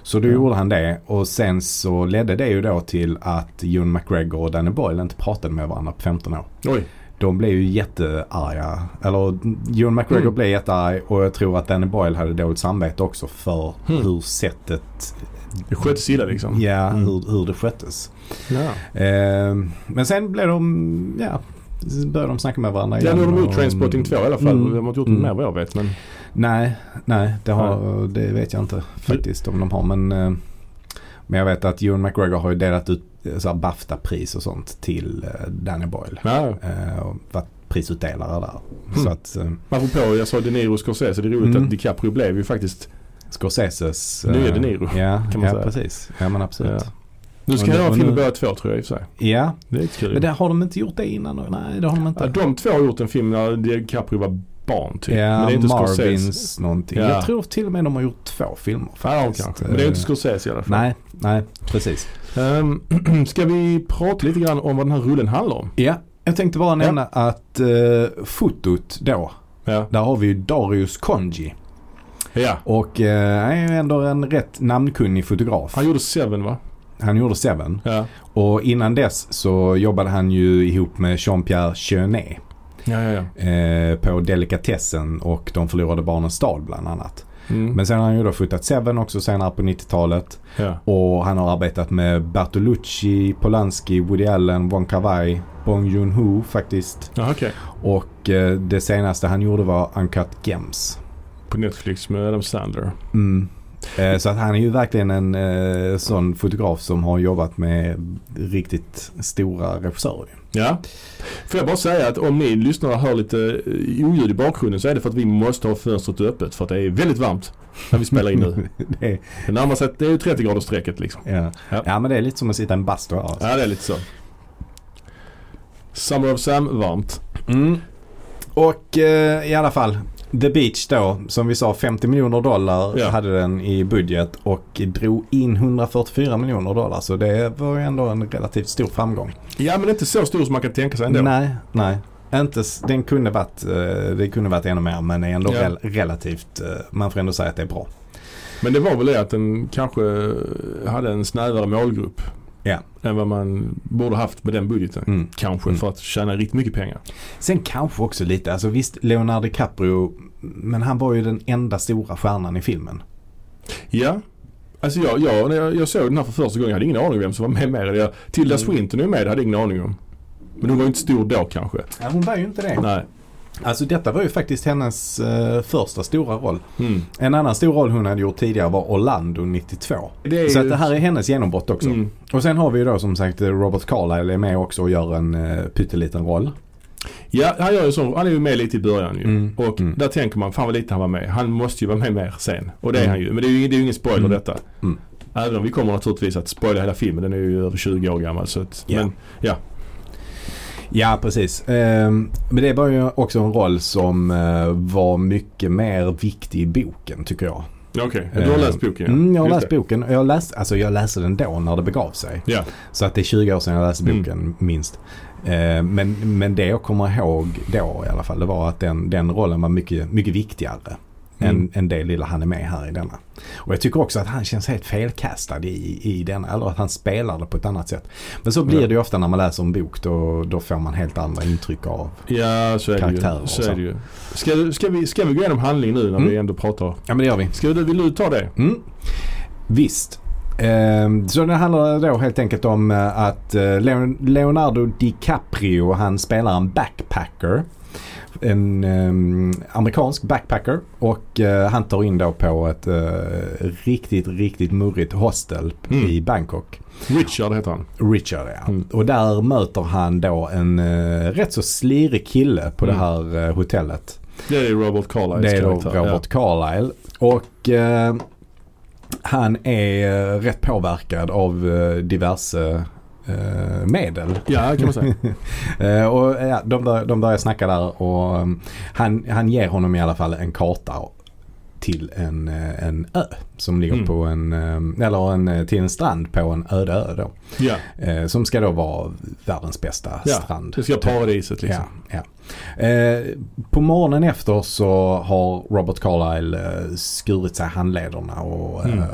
Så då Ja. gjorde han det och sen så ledde det ju då till att Ewan McGregor och Danny Boyle inte pratade med varandra på 15 år. Oj. De blev ju jättearga. Eller Ewan McGregor Mm. blev jättearg och jag tror att Danny Boyle hade dåligt samvete också för Mm. hur sättet Det sköttes illa liksom. ja, Mm. hur, hur det sköttes. Ja. Eh, men sen blev de, ja, började de snacka med varandra Ja, nu har de gjort Trainspotting 2 i alla fall. Mm. De har inte gjort Mm. mer vad jag vet. Men Nej, nej det, har, det vet jag inte faktiskt om de har. Men, eh, men jag vet att Ewan McGregor har ju delat ut eh, BAFTA-pris och sånt till eh, Danny Boyle. ja, och varit prisutdelare där. Mm. Så att apropå jag sa De Niro och Scorsese. Det är roligt Mm. att DiCaprio blev ju faktiskt Scorseses... Nya De Niro, Ja, kan man ja säga. precis. Ja men absolut. Ja. Nu ska göra och film båda två tror jag i och för sig. Ja, Det är kul. men det, har de inte gjort det innan då? Nej, det har de inte. ja, de två har gjort en film när DiCaprio var barn typ. ja, men det är inte Scorsese. Marvins någonting. Ja. Jag tror till och med de har gjort två filmer Ja, faktiskt. kanske. Men det är inte Scorsese i alla fall. Nej, nej, precis. Um, *clears throat* ska vi prata lite grann om vad den här rullen handlar om? Ja, jag tänkte bara nämna att uh, fotot då, Ja. där har vi ju Darius Konji. ja. Och eh, han är ju ändå en rätt namnkunnig fotograf. Han gjorde Seven va? Han gjorde Seven. Ja. Och innan dess så jobbade han ju ihop med Jean-Pierre Jeunet. Ja, ja. Eh, på Delikatessen och De förlorade barnens stad bland annat. Mm. Men sen har han ju då fotat Seven också senare på 90-talet. ja. Och han har arbetat med Bertolucci, Polanski, Woody Allen, Wong Kar-wai, Bong Joon-ho faktiskt. okej. Och eh, det senaste han gjorde var Uncut Gems. På Netflix med Adam Sandler. Mm. Eh, så att han är ju verkligen en eh, sån fotograf som har jobbat med riktigt stora regissörer. Ja. Får jag bara säga att om ni lyssnare hör lite eh, oljud i bakgrunden så är det för att vi måste ha fönstret öppet för att det är väldigt varmt när vi spelar in nu. *laughs* det är, Det närmar sig, det är ju 30 graders strecket liksom. ja. Ja. Ja. men det är lite som att sitta i en bastu här. Alltså. Ja det är lite så. Summer of Sam, varmt. Mm. Och eh, i alla fall. The Beach då, som vi sa 50 miljoner dollar Ja. hade den i budget och drog in 144 miljoner dollar. Så det var ju ändå en relativt stor framgång. Ja men inte så stor som man kan tänka sig ändå. Nej, nej. Inte, den kunde varit, eh, det kunde varit ännu mer men är ändå Ja. rel- relativt, eh, man får ändå säga att det är bra. Men det var väl det att den kanske hade en snävare målgrupp. Ja. Än vad man borde haft med den budgeten. Mm. Kanske Mm. för att tjäna riktigt mycket pengar. Sen kanske också lite, alltså visst Leonardo DiCaprio, men han var ju den enda stora stjärnan i filmen. Ja. Alltså jag, jag, när jag, jag såg den här för första gången, jag hade ingen aning om vem som var med med. Jag, Tilda Mm. Swinton är med, det hade jag ingen aning om. Men hon var ju inte stor då kanske. Ja, hon var ju inte det. Nej. Alltså detta var ju faktiskt hennes eh, första stora roll. Mm. En annan stor roll hon hade gjort tidigare var Orlando 92. Det är Så ju- att det här är hennes genombrott också. Mm. Och sen har vi ju då som sagt Robert Carlyle är med också och gör en uh, pytteliten roll. Ja, han gör ju så. Han är ju med lite i början ju. Mm. Och Mm. där tänker man, fan vad lite han var med. Han måste ju vara med mer sen. Och det är Mm. han ju. Men det är ju, det är ju ingen spoiler Mm. detta. Även om vi kommer naturligtvis att spoila hela filmen. Den är ju över 20 år gammal. Så att, Ja. Men ja. Ja, precis. Ehm, men det var ju också en roll som eh, var mycket mer viktig i boken tycker jag. Okej, du har Eh, läst boken ja. Mm, jag har Just läst det. boken. Jag läste, alltså jag läste den då när det begav sig. Ja. Så att det är 20 år sedan jag läste Mm. boken minst. Eh, men, men det jag kommer ihåg då i alla fall det var att den, den rollen var mycket, mycket viktigare. Mm. Än, än det lilla han är med här i denna. Och jag tycker också att han känns helt felkastad i, i denna. Eller att han spelar det på ett annat sätt. Men så blir det ju ofta när man läser en bok. Då, då får man helt andra intryck av. Ja, så är det Karaktärer ju. och Så så. är det ju. Ska, ska, vi, ska vi gå igenom handling nu när Mm. vi ändå pratar? Ja men det gör vi. Ska du, vill du ta det? Mm. Visst. Ehm, så det handlar då helt enkelt om eh, att eh, Leon- Leonardo DiCaprio han spelar en backpacker. En ehm, amerikansk backpacker och eh, han tar in då på ett eh, riktigt, riktigt murrigt hostel Mm. i Bangkok. Richard heter han. Richard ja. Mm. Och där möter han då en eh, rätt så slirig kille på Mm. det här eh, hotellet. Det är Robert Carlyles Det är då. Robert Carlyle. Och eh, han är eh, rätt påverkad av eh, diverse eh, medel. Ja, kan man säga. *laughs* Eh, och ja, de, bör, de börjar snacka där och um, han, han ger honom i alla fall en karta till en, eh, en ö som ligger Mm. på en, eh, eller en, eh, till en strand på en öde ö då. Ja, Eh, som ska då vara världens bästa Ja, strand. det ska vara paradiset liksom. Ja, ja. Eh, på morgonen efter så har Robert Carlyle eh, skurit sig handlederna och Mm. eh,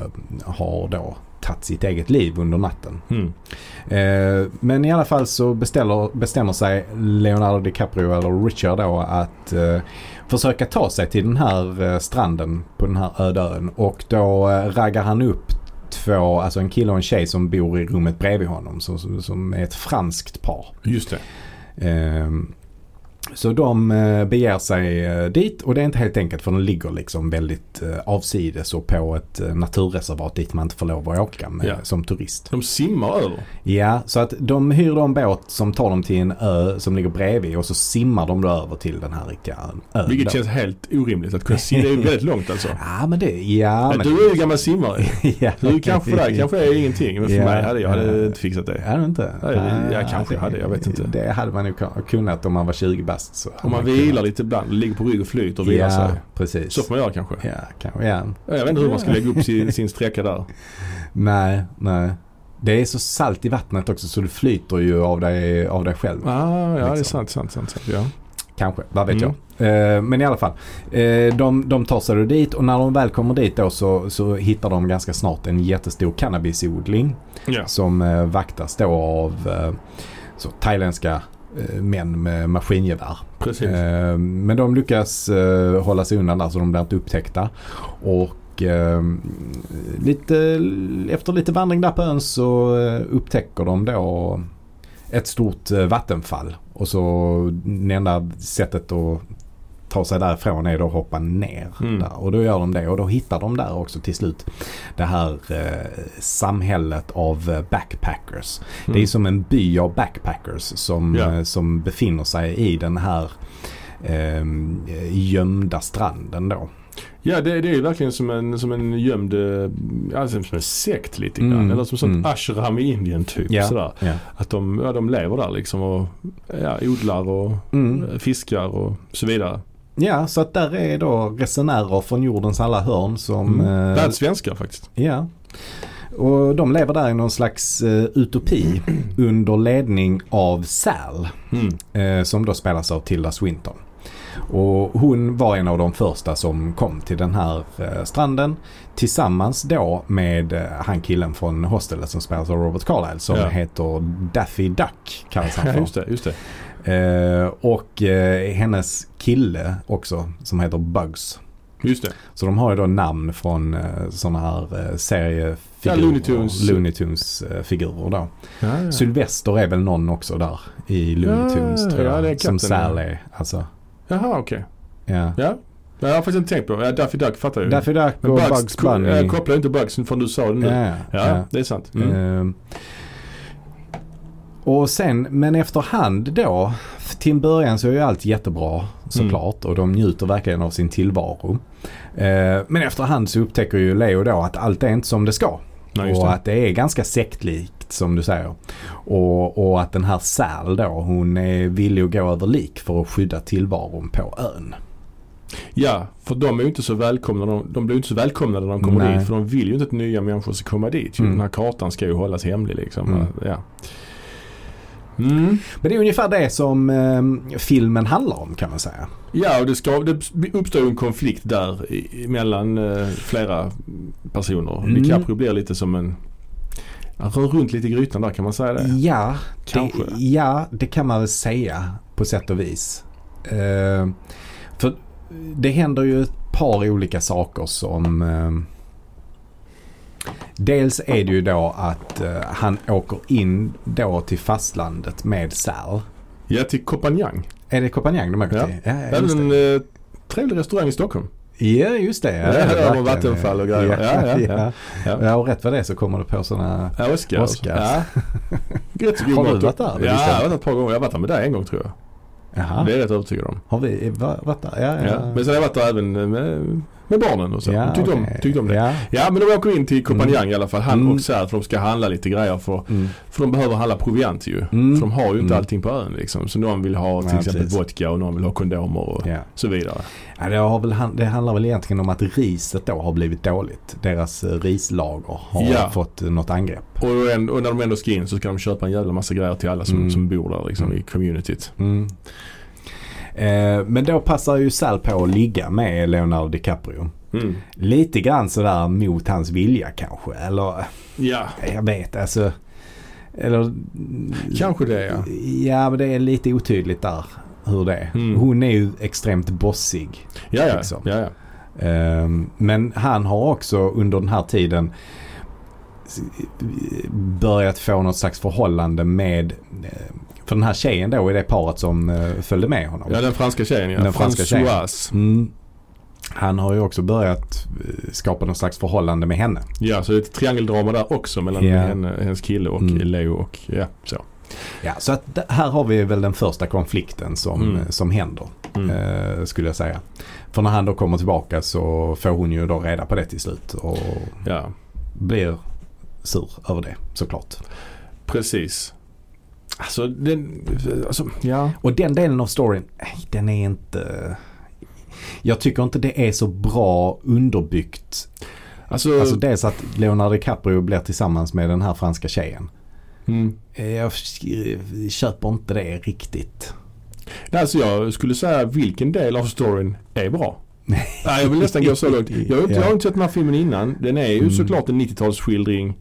har då tagit sitt eget liv under natten. Mm. Eh, men i alla fall så beställer, bestämmer sig Leonardo DiCaprio eller Richard då att eh, försöka ta sig till den här eh, stranden på den här öde ön. Och då eh, raggar han upp två, alltså en kille och en tjej som bor i rummet bredvid honom. Som, som, som är ett franskt par. Just det. Så de eh, beger sig eh, dit och det är inte helt enkelt för de ligger liksom väldigt eh, avsides och på ett naturreservat dit man inte får lov att åka med, Ja. som turist. De simmar över. Ja, så att de hyr då en båt som tar dem till en ö som ligger bredvid och så simmar de då över till den här riktiga ön. Vilket då. känns helt orimligt att kunna simma. Det är väldigt långt alltså. *laughs* Ja men det, ja men... du är ju gammal simmare. *laughs* ja, Du kanske för dig kanske är ingenting. Men för Ja. mig hade jag hade inte fixat det. Är det inte? Ja, det- jag kanske hade, jag vet inte. Det hade man nog kunnat om man var 20 bast. Så Om man kunnat. vilar lite ibland, ligger på rygg och flyter och vilar Ja, sig. precis. Så får man göra kanske. Ja, kanske. Ja. Jag vet inte hur man ska lägga upp sin, *laughs* sin sträcka där. Nej, nej. Det är så salt i vattnet också så du flyter ju av dig, av dig själv. Ah, ja, det är Liksom. sant, sant, sant. sant ja. Kanske, vad vet Mm. jag. Eh, men i alla fall. Eh, de, de tar sig dit och när de väl kommer dit då så, så hittar de ganska snart en jättestor cannabisodling. ja. Som eh, vaktas då av eh, så, thailändska män med maskingevär. Precis. Eh, men de lyckas eh, hålla sig undan där så de blir inte upptäckta. Och eh, lite, efter lite vandring där på ön så eh, upptäcker de då ett stort eh, vattenfall. Och så det enda sättet att ta sig därifrån är då att hoppa ner. Mm. Där. Och då gör de det och då hittar de där också till slut det här eh, samhället av eh, backpackers. Det är Mm. som en by av backpackers som, Ja. eh, som befinner sig i den här eh, gömda stranden då. Ja, det, det är ju verkligen som en, som en gömd, eh, alltså som en sekt lite grann. Mm, Eller som sånt mm. ashram i Indien typ. Ja. Sådär. Ja. Att de, ja, de lever där liksom och ja, odlar och Mm. eh, fiskar och så vidare. Ja, så att där är då resenärer från jordens alla hörn som... Mm. eh, Det är svenskar faktiskt. Ja. Och de lever där i någon slags eh, utopi *clears throat* under ledning av Sal. Mm. eh, som då spelas av Tilda Swinton. Och hon var en av de första som kom till den här eh, stranden tillsammans då med eh, han killen från hostelet som spelas av Robert Carlyle som Ja. heter Daffy Duck kallas han Ja, för. just det. Just det. Eh, och eh, hennes kille också som heter Bugs. Just det. Så de har ju då namn från eh, sådana här eh, seriefigurer. Ja, Looney Tunes. Looney Tunes eh, figurer då. Ja, ja. Sylvester är väl någon också där i Looney Ja, Tunes tror ja, jag. det är som katten, ja. Sal är. Alltså, Jaha, okej. ja. Ja. Jag har faktiskt inte tänkt på. Ja, Daffy Duck fattar jag ju. Daffy Duck och Bugs, Bugs, Bunny. Jag kopplar inte Bugs förrän du sa det nu. ja, ja, Ja, ja. det är sant. Mm. Och sen, men efterhand då, till en början så är ju allt jättebra såklart och de njuter verkligen av sin tillvaro. Eh, men efterhand så upptäcker ju Leo då att allt är inte som det ska. Nej, och det. att det är ganska sektlikt som du säger. Och, och att den här Sal då, hon är villig att gå över lik för att skydda tillvaron på ön. Ja, för de är ju inte så välkomna. De, de blir ju inte så välkomna när de kommer Nej. dit. För de vill ju inte att nya människor ska komma dit. Mm. Den här kartan ska ju hållas hemlig liksom. Mm. Ja. Mm. Men det är ungefär det som eh, filmen handlar om kan man säga. Ja, och det, ska, det uppstår ju en konflikt där i- mellan eh, flera personer. Mm. DiCaprio blir lite som en... Han rör runt lite i grytan där kan man säga det. Ja, Kanske. Det, ja, det kan man väl säga på sätt och vis. Eh, för det händer ju ett par olika saker som... Dels är det ju då att eh, han åker in då till fastlandet med Sal. Ja, till Kopanjang. Är det Kopanjang de åker Ja. till? Ja, Det ja, är en eh, trevlig restaurang i Stockholm. Ja, just det. Ja, verkligen. vattenfall och grejer. Ja, ja, ja. ja. Ja. och rätt vad det är så kommer det på sådana... Ja, Oscar. Oscar. Ja. *laughs* Rätt så god Har du varit där? Ja, jag har varit ett par gånger. Jag har varit där med dig en gång tror jag. Jaha. Det är jag rätt övertygad om. Har vi va- varit där? Ja, ja. Ja. Men sen har jag varit där även med, med barnen och så. Ja, tyckte, om, okej. tyckte om det. Ja. Ja. men de åker in till Kopanjang Mm. i alla fall. Han Mm. och Sär för de ska handla lite grejer för, Mm. för de behöver handla proviant ju. Mm. För de har ju inte Mm. allting på ön liksom. Så någon vill ha till Ja, exempel precis. vodka och någon vill ha kondomer och Ja. så vidare. Ja, det, har väl, det handlar väl egentligen om att riset då har blivit dåligt. Deras eh, rislager har fått eh, något angrepp. Och, en- och när de ändå ska in så ska de köpa en jävla massa grejer till alla som, Mm. som bor där liksom Mm. i communityt. Eh, men då passar ju Sal på att ligga med Leonardo DiCaprio. Mm. Lite grann sådär mot hans vilja kanske. Eller Ja, jag vet alltså. Eller kanske det ja. Ja men det är lite otydligt där hur det är. Mm. Hon är ju extremt bossig. Ja, ja. Liksom. ja, ja. Ehm, Men han har också under den här tiden börjat få något slags förhållande med eh, för den här tjejen då är det paret som eh, följde med honom. Ja den franska tjejen ja. Den franska tjejen. Mm. Han har ju också börjat eh, skapa något slags förhållande med henne. Ja så det är ett triangeldrama där också mellan Ja. henne, hennes kille och Mm. Leo och ja så. Ja, så att här har vi väl den första konflikten som, Mm. eh, som händer. Mm. Eh, skulle jag säga. För när han då kommer tillbaka så får hon ju då reda på det till slut. Och Ja blir sur över det såklart. precis. Alltså den, alltså ja. Och den delen av storyn, den är inte... Jag tycker inte det är så bra underbyggt. Alltså, Alltså dels att Leonardo DiCaprio blir tillsammans med den här franska tjejen. mm. Eh, Jag köper inte det riktigt. Alltså jag skulle säga vilken del av storyn är bra. Nej, jag vill nästan gå så långt. Jag har, inte, jag har inte sett den här filmen innan. Den är ju Mm. såklart en 90-talsskildring.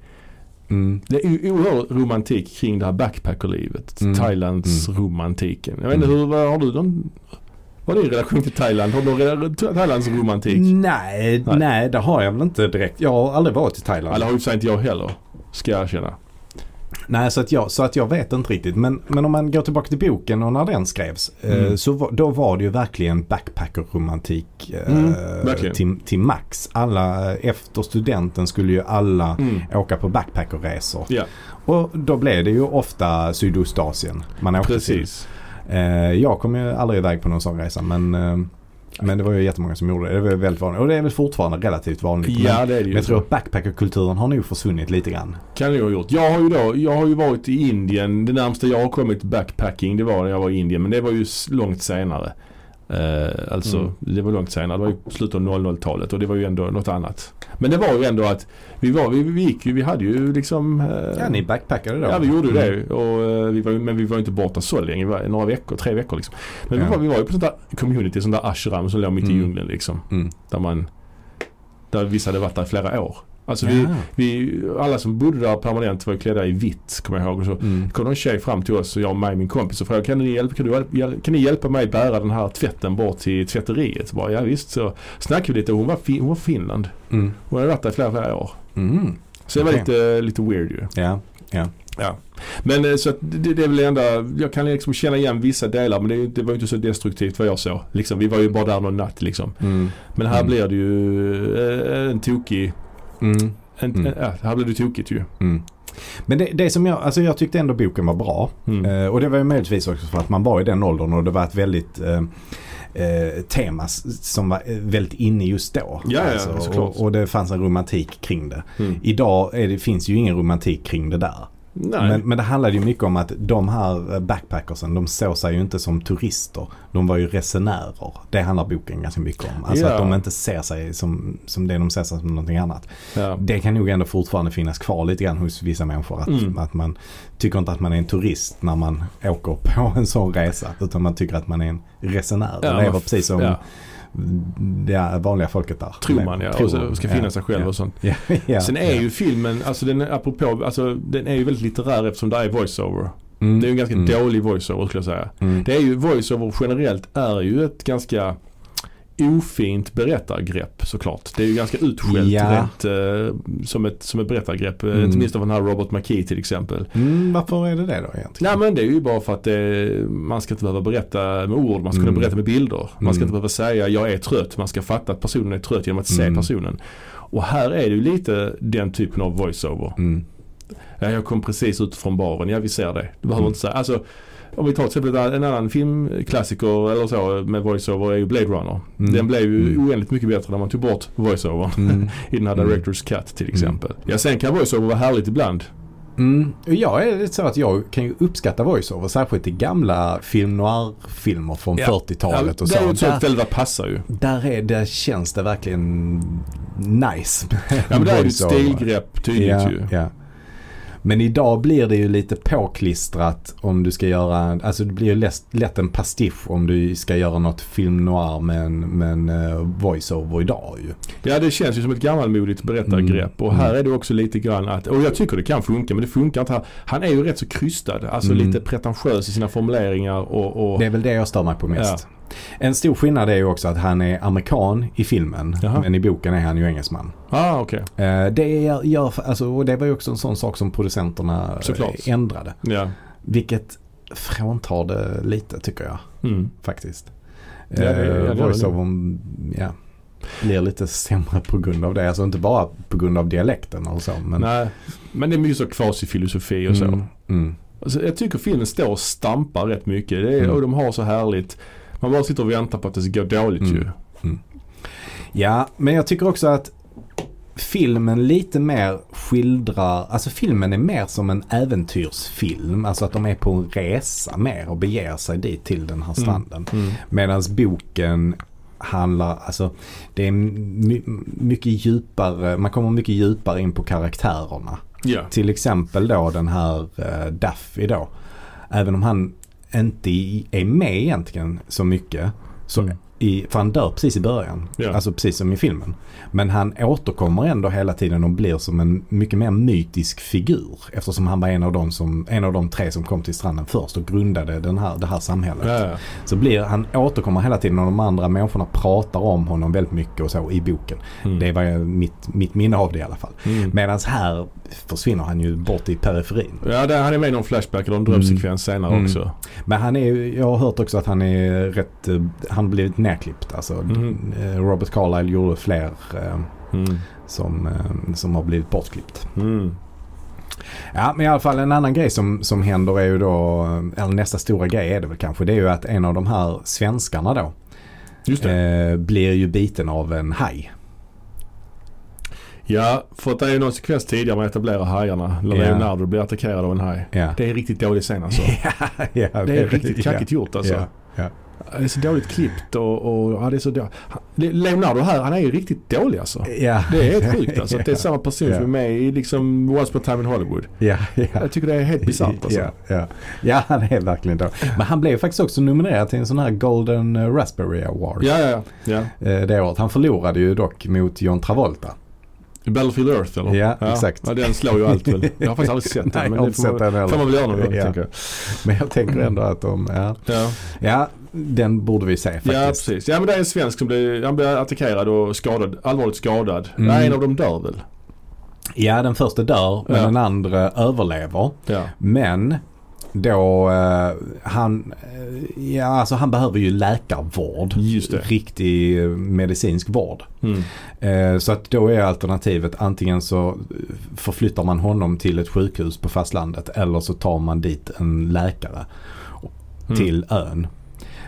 Mm. Det är ju oerhörd romantik kring det här backpackerlivet. Mm. Thailands Mm. romantiken. Jag vet inte Mm. hur, vad har du någon, vad är din relation till Thailand? Har du någon Thailands romantik? Nej, Nej. nej, det har jag väl inte direkt. Jag har aldrig varit i Thailand. Eller har ju inte jag heller. Ska jag erkänna. Nej, så att, jag, så att jag vet inte riktigt. Men, men om man går tillbaka till boken och när den skrevs. Eh, Mm. så var, då var det ju verkligen backpacker-romantik eh, Mm, verkligen. till, till max. Alla, efter studenten skulle ju alla Mm. åka på backpackerresor. Ja, Och då blev det ju ofta Sydostasien man åkte precis. till. Eh, jag kom ju aldrig iväg på någon sån resa men, eh, men det var ju jättemånga som gjorde det. Det var väldigt vanligt. Och det är väl fortfarande relativt vanligt. Ja, men, det är det men ju. jag tror att backpackerkulturen har nog försvunnit lite grann. Kan jag ha gjort. Jag har ju då, jag har ju varit i Indien. Det närmaste jag har kommit backpacking det var när jag var i Indien. Men det var ju långt senare. Eh, alltså Mm. det var långt senare. Det var ju slutet av 00-talet och det var ju ändå något annat. Men det var ju ändå att vi var, vi, vi gick ju, vi hade ju liksom eh, Ja, ni backpackade då? Ja vi gjorde ju Mm. det. Och, eh, vi var, men vi var inte borta så länge. Vi var några veckor, tre veckor liksom. Men vi, Ja. var, vi var ju på sånt där community, sånt där ashram som låg mitt i Mm. djungeln liksom. Mm. Där man, där vissa hade varit där i flera år. Alltså vi, Ja. vi, alla som bodde där permanent var ju klädda i vitt kommer jag ihåg. Och så Mm. kom en tjej fram till oss och jag och mig min kompis och frågade kan ni, hjälpa, kan, du, kan ni hjälpa mig bära den här tvätten bort till tvätteriet? Så bara, ja visst så snackade vi lite och hon var, fin, hon var Finland. Mm. Hon hade varit där i flera, flera år. Mm. Så det var lite, lite weird ju. Ja. Ja. Men eh, så det, det är väl det enda, jag kan liksom känna igen vissa delar men det, det var ju inte så destruktivt vad jag såg. Liksom, vi var ju bara där någon natt liksom. Mm. Men här Mm. blir det ju eh, en tokig, Mm. Mm. ja, här blir det tokigt ju. Mm. Men det, det som jag, alltså jag tyckte ändå boken var bra. Mm. Eh, och det var ju möjligtvis också för att man var i den åldern och det var ett väldigt eh, eh, tema som var eh, väldigt inne just då. Ja, ja, såklart. och, och det fanns en romantik kring det. Mm. Idag det, finns ju ingen romantik kring det där. Men, men det handlade ju mycket om att de här eh, backpackersen, de såg sig ju inte som turister. De var ju resenärer. Det handlar boken ganska mycket om. Alltså Ja. att de inte ser sig som, som det de ser sig som någonting annat. ja. Det kan nog ändå fortfarande finnas kvar lite grann hos vissa människor. Att, Mm. att man tycker inte att man är en turist när man åker på en sån resa. Utan man tycker att man är en resenär. Ja, lever precis som. Det vanliga folket där. Tror man ja. Tror, och så ska finna ja, sig själv ja. och sånt. Ja, *laughs* ja, Sen är ju filmen, alltså den apropå, alltså den är ju väldigt litterär eftersom det är voiceover. Mm, Det är ju en ganska mm, dålig voiceover skulle jag säga. mm. Det är ju, voiceover generellt är ju ett ganska ofint berättargrepp såklart. Det är ju ganska utskällt Ja. rent eh, som, ett, som ett berättargrepp. Eh, Mm. Inte minst av den här Robert McKee till exempel. Mm, varför är det det då egentligen? Nej men det är ju bara för att det, man ska inte behöva berätta med ord, man ska kunna Mm. berätta med bilder. Man ska Mm. inte behöva säga jag är trött, man ska fatta att personen är trött genom att se Mm. personen. Och här är det ju lite den typen av voiceover. Mm. Ja, jag kom precis ut från baren, ja vi ser det. Du behöver inte säga. Alltså, om vi tar till exempel en annan filmklassiker eller så med voiceover är ju Blade Runner. Mm. Den blev ju Mm. oändligt mycket bättre när man tog bort voiceover Mm. *laughs* i den här Mm. Directors Cut till exempel. Ja sen kan voiceover vara härligt ibland. Mm. Jag är lite så att jag kan ju uppskatta voiceover. Särskilt i gamla film noir-filmer från Ja. 40-talet och det är ju så. ett sånt Där, ställe där passar ju. där, är, där känns det verkligen nice. Ja men det är ju ett stilgrepp tydligt ja, ju. Ja. Men idag blir det ju lite påklistrat om du ska göra, alltså det blir ju lätt, lätt en pastisch om du ska göra något film noir med en, med en uh, voiceover idag ju. Ja det känns ju som ett gammalmodigt berättargrepp och här Mm. är det också lite grann att, och jag tycker det kan funka men det funkar inte här. Han är ju rätt så krystad, alltså Mm. lite pretentiös i sina formuleringar och, och Det är väl det jag stör mig på mest. Ja. En stor skillnad är ju också att han är amerikan i filmen. Jaha. Men i boken är han ju engelsman. Ah, okej. Eh, det, gör, alltså, och det var ju också en sån sak som producenterna eh, Såklart. ändrade. Ja. Vilket fråntar det lite tycker jag Mm. faktiskt. Ja, det- Eh, Voice-overn ja, blir lite sämre på grund av det. Alltså inte bara på grund av dialekten och så. Men, Nej, men det är mycket så kvasifilosofi och så. Mm, mm, Alltså, jag tycker filmen står och stampar rätt mycket. Det är, Mm. Och de har så härligt. Man bara sitter och väntar på att det ska gå dåligt Mm. ju. Ja, men jag tycker också att filmen lite mer skildrar, alltså filmen är mer som en äventyrsfilm. Alltså att de är på en resa mer och beger sig dit till den här stranden. Mm. Medan boken handlar, alltså det är my, mycket djupare, man kommer mycket djupare in på karaktärerna. Ja. Till exempel då den här eh, Duffy då. Även om han inte är med egentligen så mycket. Så Mm i, för han dör precis i början. Ja. Alltså precis som i filmen. Men han återkommer ändå hela tiden och blir som en mycket mer mytisk figur. Eftersom han var en av de, som, en av de tre som kom till stranden först och grundade den här, det här samhället. Ja, ja. Så blir han återkommer hela tiden och de andra människorna pratar om honom väldigt mycket och så i boken. Mm. Det var mitt, mitt minne av det i alla fall. Mm. Medan här försvinner han ju bort i periferin. Ja, där, han är med i någon flashback eller en drömsekvens senare Mm. också. Men han är jag har hört också att han är rätt, eh, han blivit nerklippt. Alltså eh, Robert Carlyle gjorde fler eh, Mm. som, eh, som har blivit bortklippt. Mm. Ja men i alla fall en annan grej som, som händer är ju då, eller nästa stora grej är det väl kanske, det är ju att en av de här svenskarna då eh, blir ju biten av en haj. Ja, för att det är ju någon sekvens tidigare man etablerar hajarna. När Ja. Leonardo blir attackerad av en haj. Ja. Det är riktigt dålig scen alltså. *laughs* ja, Det är riktigt kackigt gjort alltså. Det är så dåligt klippt och, och ja, det är så dåligt. Leonardo här, han är ju riktigt dålig alltså. Ja. Det är helt sjukt alltså. att Det är *laughs* samma person Ja. som är med i liksom Once upon a time in Hollywood. Ja, ja. Jag tycker det är helt bisarrt alltså. Ja, ja. ja, han är verkligen då. Men han blev faktiskt också nominerad till en sån här Golden Raspberry Award Ja, ja, ja. eh, det året. Han förlorade ju dock mot John Travolta. Ja. Battlefield Earth eller? Ja, exakt. Ja, den slår ju allt väl. Jag har faktiskt aldrig sett den. *laughs* Nej, jag men har det får man, den heller. får man väl göra någon gång Ja. tänker jag. Men jag tänker ändå att de, ja. Ja. ja, den borde vi se faktiskt. ja, precis. Ja, men det är en svensk som blir, han blir attackerad och skadad, allvarligt skadad. Mm. Nej, en av dem dör väl? Ja, den första dör men Ja. den andra överlever. Ja. Men då, eh, han, eh, ja alltså han behöver ju läkarvård. Just det. Riktig eh, medicinsk vård. Mm. Eh, så att då är alternativet antingen så förflyttar man honom till ett sjukhus på fastlandet eller så tar man dit en läkare Mm. till ön.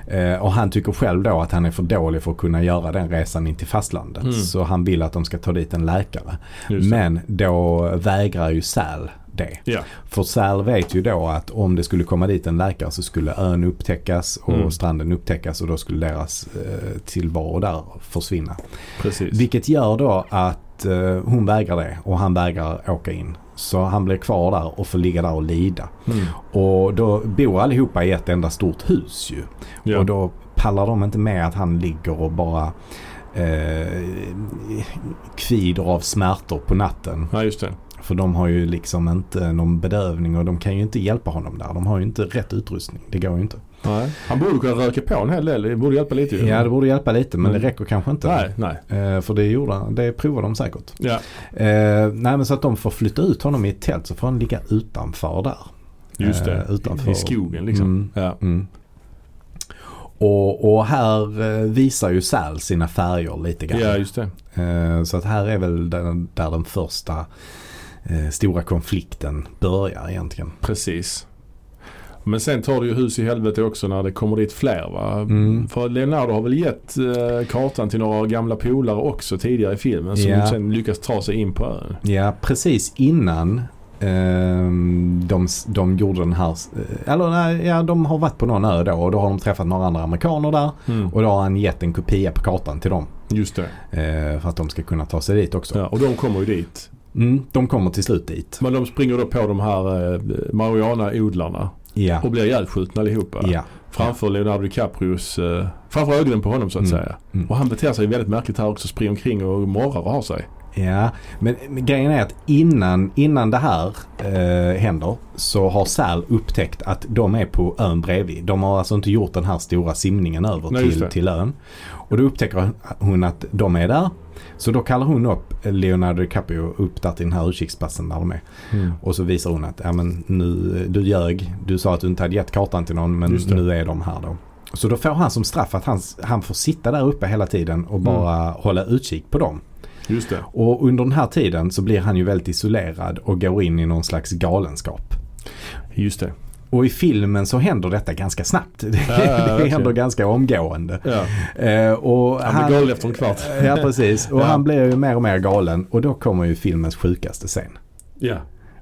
Eh, och han tycker själv då att han är för dålig för att kunna göra den resan in till fastlandet. Mm. Så han vill att de ska ta dit en läkare. Men då vägrar ju Sal det. Ja. För Sal vet ju då att om det skulle komma dit en läkare så skulle ön upptäckas och Mm. stranden upptäckas och då skulle deras eh, tillvaro där försvinna. Precis. Vilket gör då att eh, hon vägrar det och han vägrar åka in. Så han blir kvar där och får ligga där och lida. Mm. Och då bor allihopa i ett enda stort hus ju. Ja. Och då pallar de inte med att han ligger och bara eh, kvider av smärtor på natten. ja, just det. För de har ju liksom inte någon bedövning och de kan ju inte hjälpa honom där. De har ju inte rätt utrustning. Det går ju inte. Nej. Han borde kunna röka på en hel del. Det borde hjälpa lite ju. Ja det borde hjälpa lite men Mm. det räcker kanske inte. Nej, nej. Eh, för det gjorde det provar de säkert. Ja. Eh, nej men så att de får flytta ut honom i ett tält så får han ligga utanför där. Just det. Eh, utanför. I skogen liksom. Mm. Ja. Mm. Och, och här eh, visar ju Sal sina färger lite grann. ja, just det. Eh, så att här är väl den, där den första eh, stora konflikten börjar egentligen. Precis. Men sen tar det ju hus i helvete också när det kommer dit fler va? Mm. För Leonardo har väl gett eh, kartan till några gamla polare också tidigare i filmen som Ja. sen lyckas ta sig in på ön. Ja, precis innan ehm, de, de gjorde den här, eh, eller nej, ja de har varit på någon ö då och då har de träffat några andra amerikaner där Mm. och då har han gett en kopia på kartan till dem. Just det. eh, för att de ska kunna ta sig dit också. Ja, och de kommer ju dit. Mm, de kommer till slut dit. Men de springer då på de här eh, marijuana-odlarna Ja. och blir ihjälskjutna allihopa. Ja. Framför Leonardo DiCaprios, eh, framför ögonen på honom så att Mm. säga. Mm. Och han beter sig väldigt märkligt här också. Springer omkring och morrar och har sig. Ja, men, men grejen är att innan, innan det här eh, händer så har Sal upptäckt att de är på ön bredvid. De har alltså inte gjort den här stora simningen över Nej, till, till ön. Och då upptäcker hon att de är där. Så då kallar hon upp Leonardo DiCaprio upp där till den här utkiksplatsen där de är. Mm. Och så visar hon att ja, men nu, du ljög. Du sa att du inte hade gett kartan till någon men nu är de här då. Så då får han som straff att han, han får sitta där uppe hela tiden och bara hålla utkik på dem. Just det. Och under den här tiden så blir han ju väldigt isolerad och går in i någon slags galenskap. Just det. Och i filmen så händer detta ganska snabbt. *laughs* Det, Ja, ja, det händer ganska omgående. Ja. Eh, och Han blir galen efter en kvart. *laughs* Ja precis. Och han blir ju mer och mer galen. Och då kommer ju filmens sjukaste scen. Ja.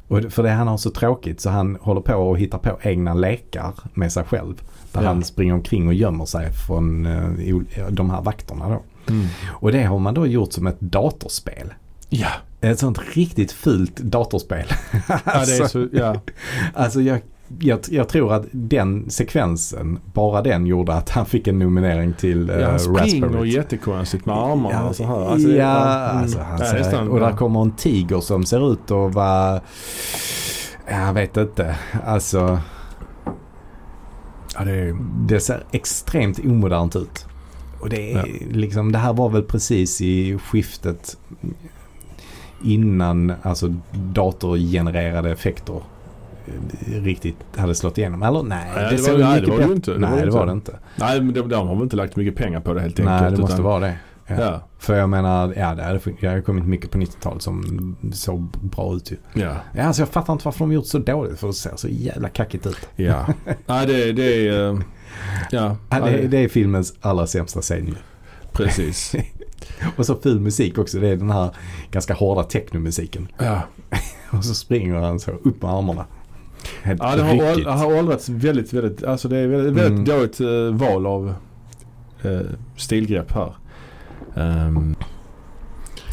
Och för det han har så tråkigt så han håller på och hittar på egna lekar med sig själv. Där han springer omkring och gömmer sig från eh, de här vakterna då. Mm. Och det har man då gjort som ett datorspel. Ja. Ett sånt riktigt fult datorspel. ja, det är så, ja. *laughs* Alltså jag, jag, jag tror att den sekvensen, bara den gjorde att han fick en nominering till uh, ja han springer Raspberry. jättekonstigt med armarna Ja, och så här. Alltså, ja, mm. alltså han Ja, ser, nästan, och där ja. kommer en tiger som ser ut att vara, jag vet inte, alltså Ja, det det ser extremt omodernt ut. Och det är liksom, det här var väl precis i skiftet innan alltså datorgenererade effekter eh, riktigt hade slått igenom. Eller nej, Nej, det, det var- nej, det var det inte. Det nej, var det det var inte. det inte. nej, men de, de har väl inte lagt mycket pengar på det helt enkelt. Nej, det måste utan- vara det. Ja. Ja. För jag menar, ja det hade, det hade kommit mycket på 90-talet som såg bra ut ju. Ja. Ja, alltså jag fattar inte varför de gjort så dåligt för det ser så jävla kackigt ut. Ja. *laughs* Nej, det, det är... eh, Ja, Ja, det, det är filmens allra sämsta scen ju. precis. *laughs* Och så ful musik också. Det är den här ganska hårda technomusiken. Ja. *laughs* Och så springer han så upp med armarna. Helt Ja, det har, har åldrats väldigt, väldigt, alltså det är väldigt, väldigt Mm. dåligt eh, val av eh, stilgrepp här. Ehm,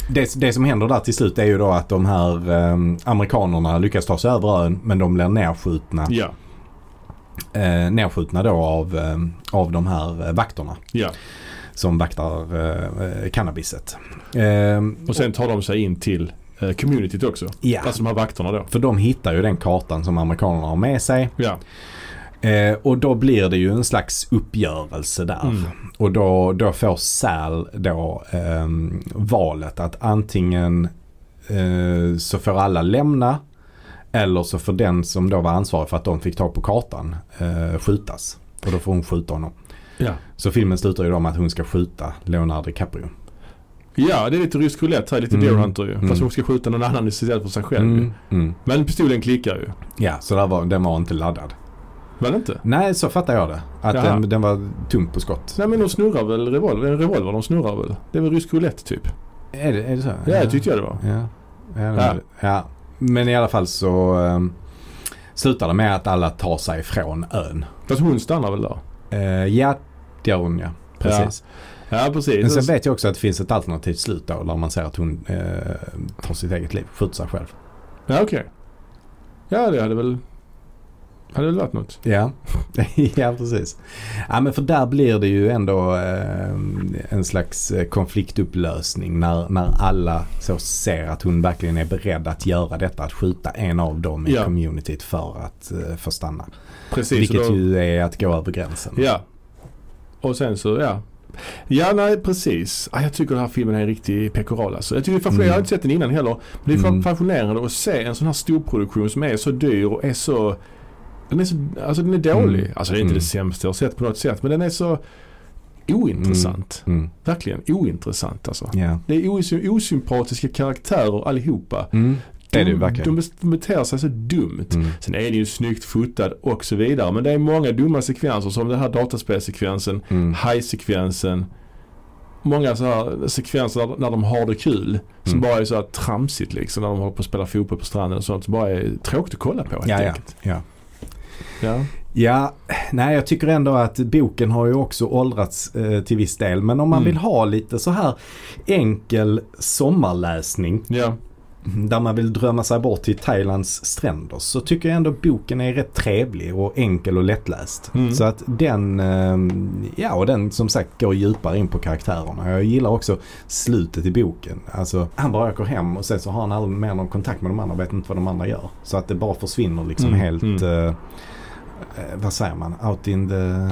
det, det som händer där till slut är ju då att de här eh, amerikanerna lyckas ta sig över ön men de blir nerskjutna. ja, Eh, nerskjutna då av, eh, av de här vakterna ja. som vaktar eh, cannabiset. Eh, Och sen tar de sig in till communityt också. ja, Alltså de här vakterna då. för de hittar ju den kartan som amerikanerna har med sig. Ja, Eh, och då blir det ju en slags uppgörelse där. Mm. Och då, då får Sal då ehm, valet att antingen eh, så får alla lämna eller så får den som då var ansvarig för att de fick tag på kartan eh, skjutas. Och då får hon skjuta honom. ja. Så filmen slutar ju då med att hon ska skjuta Leonardo DiCaprio. Ja, det är lite rysk roulette här, lite Mm. Deer Hunter ju. Fast Mm. hon ska skjuta någon annan istället för sig själv. Mm. Mm. Men pistolen klickar ju. Ja, så där var, den var inte laddad. Var det inte? Nej, så fattar jag det. Att Jaha. den, den var tom på skott. Nej men de snurrar väl revolver, en revolver de snurrar väl? Det är väl rysk roulette typ? Är det, är det så? Ja, det tyckte jag det var. Ja. Ja, Ja. ja. Men i alla fall så um, slutar det med att alla tar sig ifrån ön. Fast hon stannar väl där? Uh, ja, det gör hon ja. Precis. Ja precis. Men sen vet jag också att det finns ett alternativt slut då där man ser att hon eh, tar sitt eget liv, skjuter sig själv. Ja okej. Ja det hade väl, hade väl varit något. Ja, *laughs* ja precis. Ja men för där blir det ju ändå eh, en slags eh, konfliktupplösning när, när alla så ser att hon verkligen är beredd att göra detta. Att skjuta en av dem i Ja. communityt för att eh, få stanna. Precis. Vilket då, ju är att gå över gränsen. Ja. Och sen så ja. Ja nej precis. Ja, jag tycker den här filmen är en riktig pekoral alltså. Jag tycker det är Mm. jag har inte sett den innan heller. Men det är Mm. fascinerande att se en sån här storproduktion som är så dyr och är så den är, så, alltså den är dålig. Mm. Alltså det är inte Mm. det sämsta jag har sett på något sätt. Men den är så ointressant. Mm. Verkligen ointressant alltså. Ja. Det är osy- osympatiska karaktärer allihopa. Mm. Det är det de, verkligen. de de beter sig så dumt. Mm. Sen är det ju snyggt fotad och så vidare. Men det är många dumma sekvenser som den här dataspelsekvensen, Mm. high-sekvensen. Många så här sekvenser när de har det kul. Som Mm. bara är så här tramsigt liksom. När de håller på att spela fotboll på stranden och sånt. Som bara är tråkigt att kolla på helt Ja, ja. enkelt. ja. Ja. Ja, nej jag tycker ändå att boken har ju också åldrats eh, till viss del. Men om man Mm. vill ha lite så här enkel sommarläsning Ja. Där man vill drömma sig bort till Thailands stränder så tycker jag ändå boken är rätt trevlig och enkel och lättläst. Mm. Så att den, eh, ja och den som sagt går djupare in på karaktärerna. Jag gillar också slutet i boken. Alltså han bara åker hem och sen så har han aldrig mer någon kontakt med de andra och vet inte vad de andra gör. Så att det bara försvinner liksom Mm, helt, mm. eh, eh, vad säger man, out in the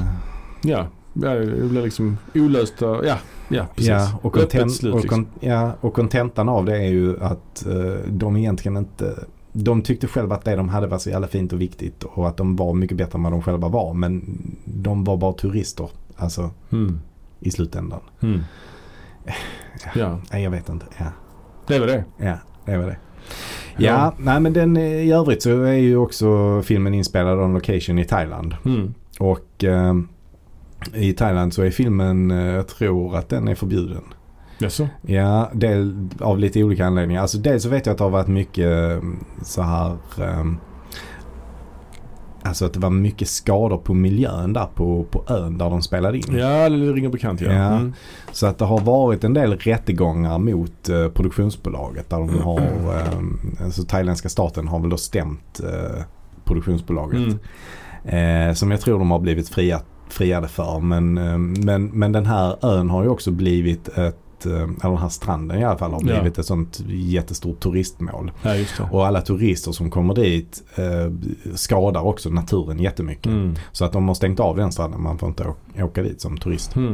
Ja, ja, det blir liksom olösta, ja, ja precis. Ja, och, Öppet content, slut, och, liksom. ja, och kontentan av det är ju att eh, de egentligen inte de tyckte själva att det de hade var så jävla fint och viktigt och att de var mycket bättre än vad de själva var. Men de var bara turister. Alltså Mm. i slutändan. Mm. *laughs* Ja, Nej, jag vet inte. Ja, det var det. ja det var det. Ja, nej men den eh, i övrigt så är ju också filmen inspelad on location i Thailand. Mm. Och eh, i Thailand så är filmen, eh, jag tror att den är förbjuden. Jaså? Ja, del, av lite olika anledningar. Alltså dels så vet jag att det har varit mycket mm, så här ehm, Alltså att det var mycket skador på miljön där på, på ön där de spelade in. Ja, det ringer bekant ja. Ja. Mm. Så att det har varit en del rättegångar mot eh, produktionsbolaget där de har, ehm, alltså thailändska staten har väl då stämt eh, produktionsbolaget. Mm. Eh, som jag tror de har blivit fria, friade för. Men, eh, men, men den här ön har ju också blivit ett, eh, eller den här stranden i alla fall har Ja. blivit ett sånt jättestort turistmål. Ja. Och alla turister som kommer dit eh, skadar också naturen jättemycket. Mm. Så att de har stängt av den stranden. Man får inte åka dit som turist. Mm.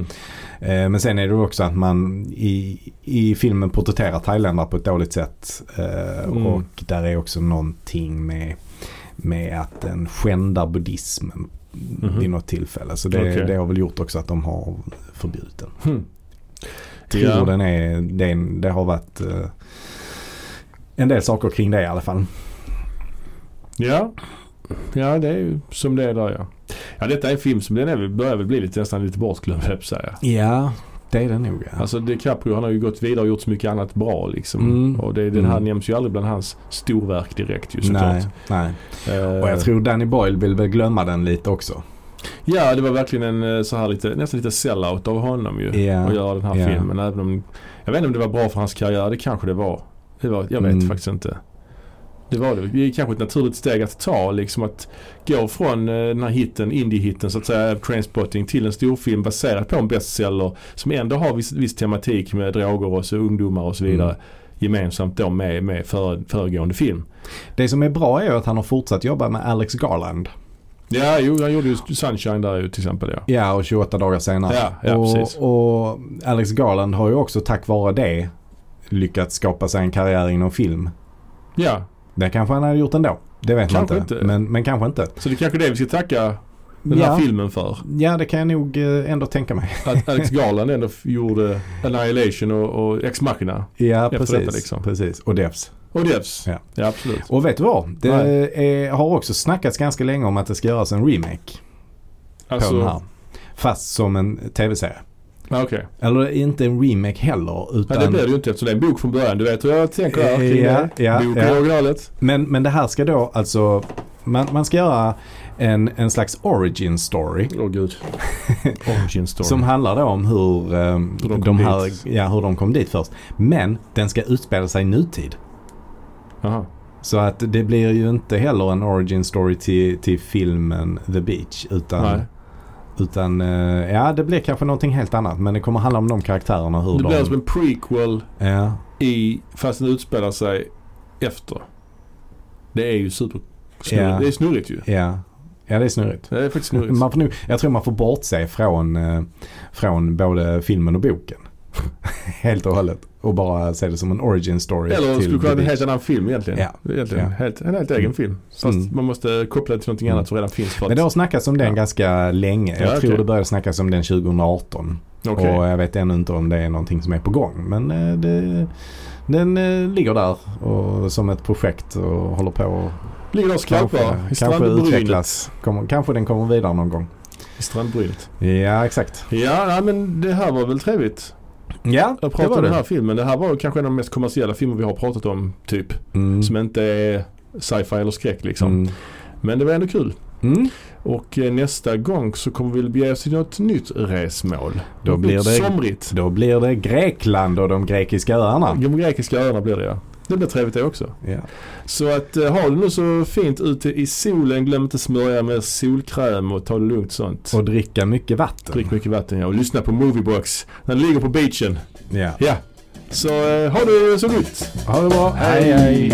Eh, men sen är det också att man i, i filmen porträtterar thailändare på ett dåligt sätt. Eh, Mm. Och där är också någonting med, med att den skändar buddhismen Mhm. vid något tillfälle. Så det, Okej. det har väl gjort också att de har förbjudit den. Mm. Tror den är, det, är en- det har varit eh, en del saker kring det i alla fall. Ja. ja, det är ju som det är där ja. Ja, detta är en film som den är, börjar väl bli lite, nästan lite bortglömd jag säga. Ja, det är det nog ja. Alltså DiCaprio han har ju gått vidare och gjort så mycket annat bra liksom. Mm. Och det, den här Mm. nämns ju aldrig bland hans storverk direkt ju såklart. nej, nej. Eh, Och jag tror Danny Boyle vill väl glömma den lite också. Ja, det var verkligen en eh, så här lite, nästan lite sellout av honom ju. Ja, Att göra den här ja. filmen. Även om, jag vet inte om det var bra för hans karriär. Det kanske det var. Det var jag vet Mm. faktiskt inte. Det var det. Det är kanske ett naturligt steg att ta. Liksom att gå från eh, den här hitten, indie-hitten så att säga, Trainspotting till en storfilm baserad på en bestseller som ändå har viss, viss tematik med droger och så ungdomar och så vidare. Mm. Gemensamt då med, med före, föregående film. Det som är bra är ju att han har fortsatt jobba med Alex Garland. Ja, jo, han gjorde ju Sunshine där ju till exempel ja. Ja, och 28 dagar senare. Ja, ja, precis. och, och Alex Garland har ju också tack vare det lyckats skapa sig en karriär inom film. Ja, Det kanske han hade gjort ändå. Det vet Kanske man inte. inte. Men, men kanske inte. så det är kanske det vi ska tacka den här Ja. filmen för. Ja, det kan jag nog eh, ändå tänka mig. Att Alex *laughs* Garland ändå gjorde Annihilation och, och Ex Machina. Ja, precis. detta liksom. precis. Och Devs. Och Devs. Ja. ja absolut. Och vet du vad? Det är, har också snackats ganska länge om att det ska göras en remake på den Alltså, här. Fast som en tv-serie. Okej. Eller inte en remake heller. Utan Men det blir det ju inte eftersom det är en bok från början. Du vet hur jag tänker där kring Ja, det. ja, Bok ja. originalet. Men, men det här ska då alltså, man, man ska göra en, en slags origin story. Åh gud. *laughs* Origin story. Som handlar då om hur, ehm, Hur de de, här, ja, hur de kom dit först. Men den ska utspela sig i nutid. Aha. Så att det blir ju inte heller en origin story till, till filmen The Beach. Utan, Nej. Utan eh, ja det blir kanske någonting helt annat. Men det kommer handla om de karaktärerna. Hur Det blir de, som en prequel ja, i, fast den utspelar sig efter. Det är ju super. Ja. Det är snurrigt ju. ja, ja det är snurrigt. Det är faktiskt snurrigt. Man får nog, jag tror man får bortse från, eh, från både filmen och boken. *laughs* Helt och hållet. Och bara se det som en origin story. Eller till skulle kunna vara en helt annan film egentligen. Ja. egentligen. Ja. Helt, en helt egen Mm. film. Fast Mm. man måste koppla det till någonting Mm. annat som redan finns. För att, Men det har snackats om den Ja. ganska länge. Jag Ja, tror det började snackas om den 2018. Okej. Och jag vet ännu inte om det är någonting som är på gång. Men eh, det, den eh, ligger där och, som ett projekt och håller på och Ligger där och kanske, skvalpar i strandbrynet. kanske den kommer vidare någon gång. I strandbrynet. Ja, exakt. Ja, nej, men det här var väl trevligt. Ja, att det prata var om den här filmen. Det här var kanske en av de mest kommersiella filmer vi har pratat om. Typ. Mm. Som inte är sci-fi eller skräck liksom. Mm. Men det var ändå kul. Mm. Och eh, nästa gång så kommer vi bege oss till något nytt resmål. Då blir det- Somrigt. Då blir det Grekland och de grekiska öarna. De grekiska öarna blir det ja. Det blir trevligt det också. Ja. Så att eh, ha det nu så fint ute i solen. Glöm inte smörja med solkräm och ta det lugnt sånt. Och dricka mycket vatten. Drick mycket vatten ja. Och lyssna på Moviebox när du ligger på beachen. Ja. Ja. Så eh, ha det så gott. Ha det bra. hej.